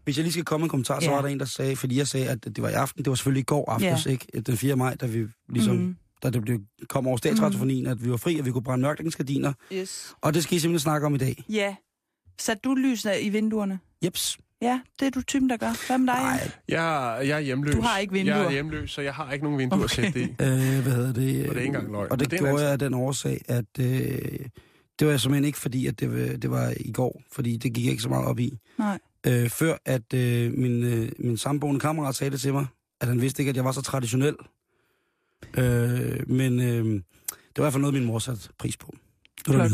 [SPEAKER 5] hvis jeg lige skal komme med en kommentar, så
[SPEAKER 7] Ja.
[SPEAKER 5] var der en, der sagde, fordi jeg sagde, at det var i aften, det var selvfølgelig i går aftes, ja. ikke? Den 4. maj, da vi ligesom mm. Da det blev, kom over statsradiofonien, mm. at vi var fri, og vi kunne brænde mørklægningsgardiner.
[SPEAKER 7] Yes.
[SPEAKER 5] Og det skal I simpelthen snakke om i dag.
[SPEAKER 7] Ja. Satte du lysene i vinduerne?
[SPEAKER 5] Jeps.
[SPEAKER 7] Ja, det er du typen, der gør. Hvad med dig?
[SPEAKER 5] Nej,
[SPEAKER 4] Jeg, jeg er hjemløs.
[SPEAKER 7] Du har ikke vinduer.
[SPEAKER 4] Jeg er hjemløs, så jeg har ikke nogen vinduer okay. at sætte det i.
[SPEAKER 5] øh, hvad hedder det?
[SPEAKER 4] Og det er ikke engang løgn.
[SPEAKER 5] Og det,
[SPEAKER 4] det er
[SPEAKER 5] gjorde jeg af den årsag, at øh, det var jeg simpelthen ikke fordi, at det, var- det var i går, fordi det gik jeg ikke så meget op i.
[SPEAKER 7] Nej.
[SPEAKER 5] Øh, før at øh, min, øh, min samboende kammerat sagde det til mig, at han vidste ikke, at jeg var så traditionel. Øh, men øh, det var i hvert fald noget, min mor satte pris på.
[SPEAKER 7] Flot.
[SPEAKER 5] nyheder.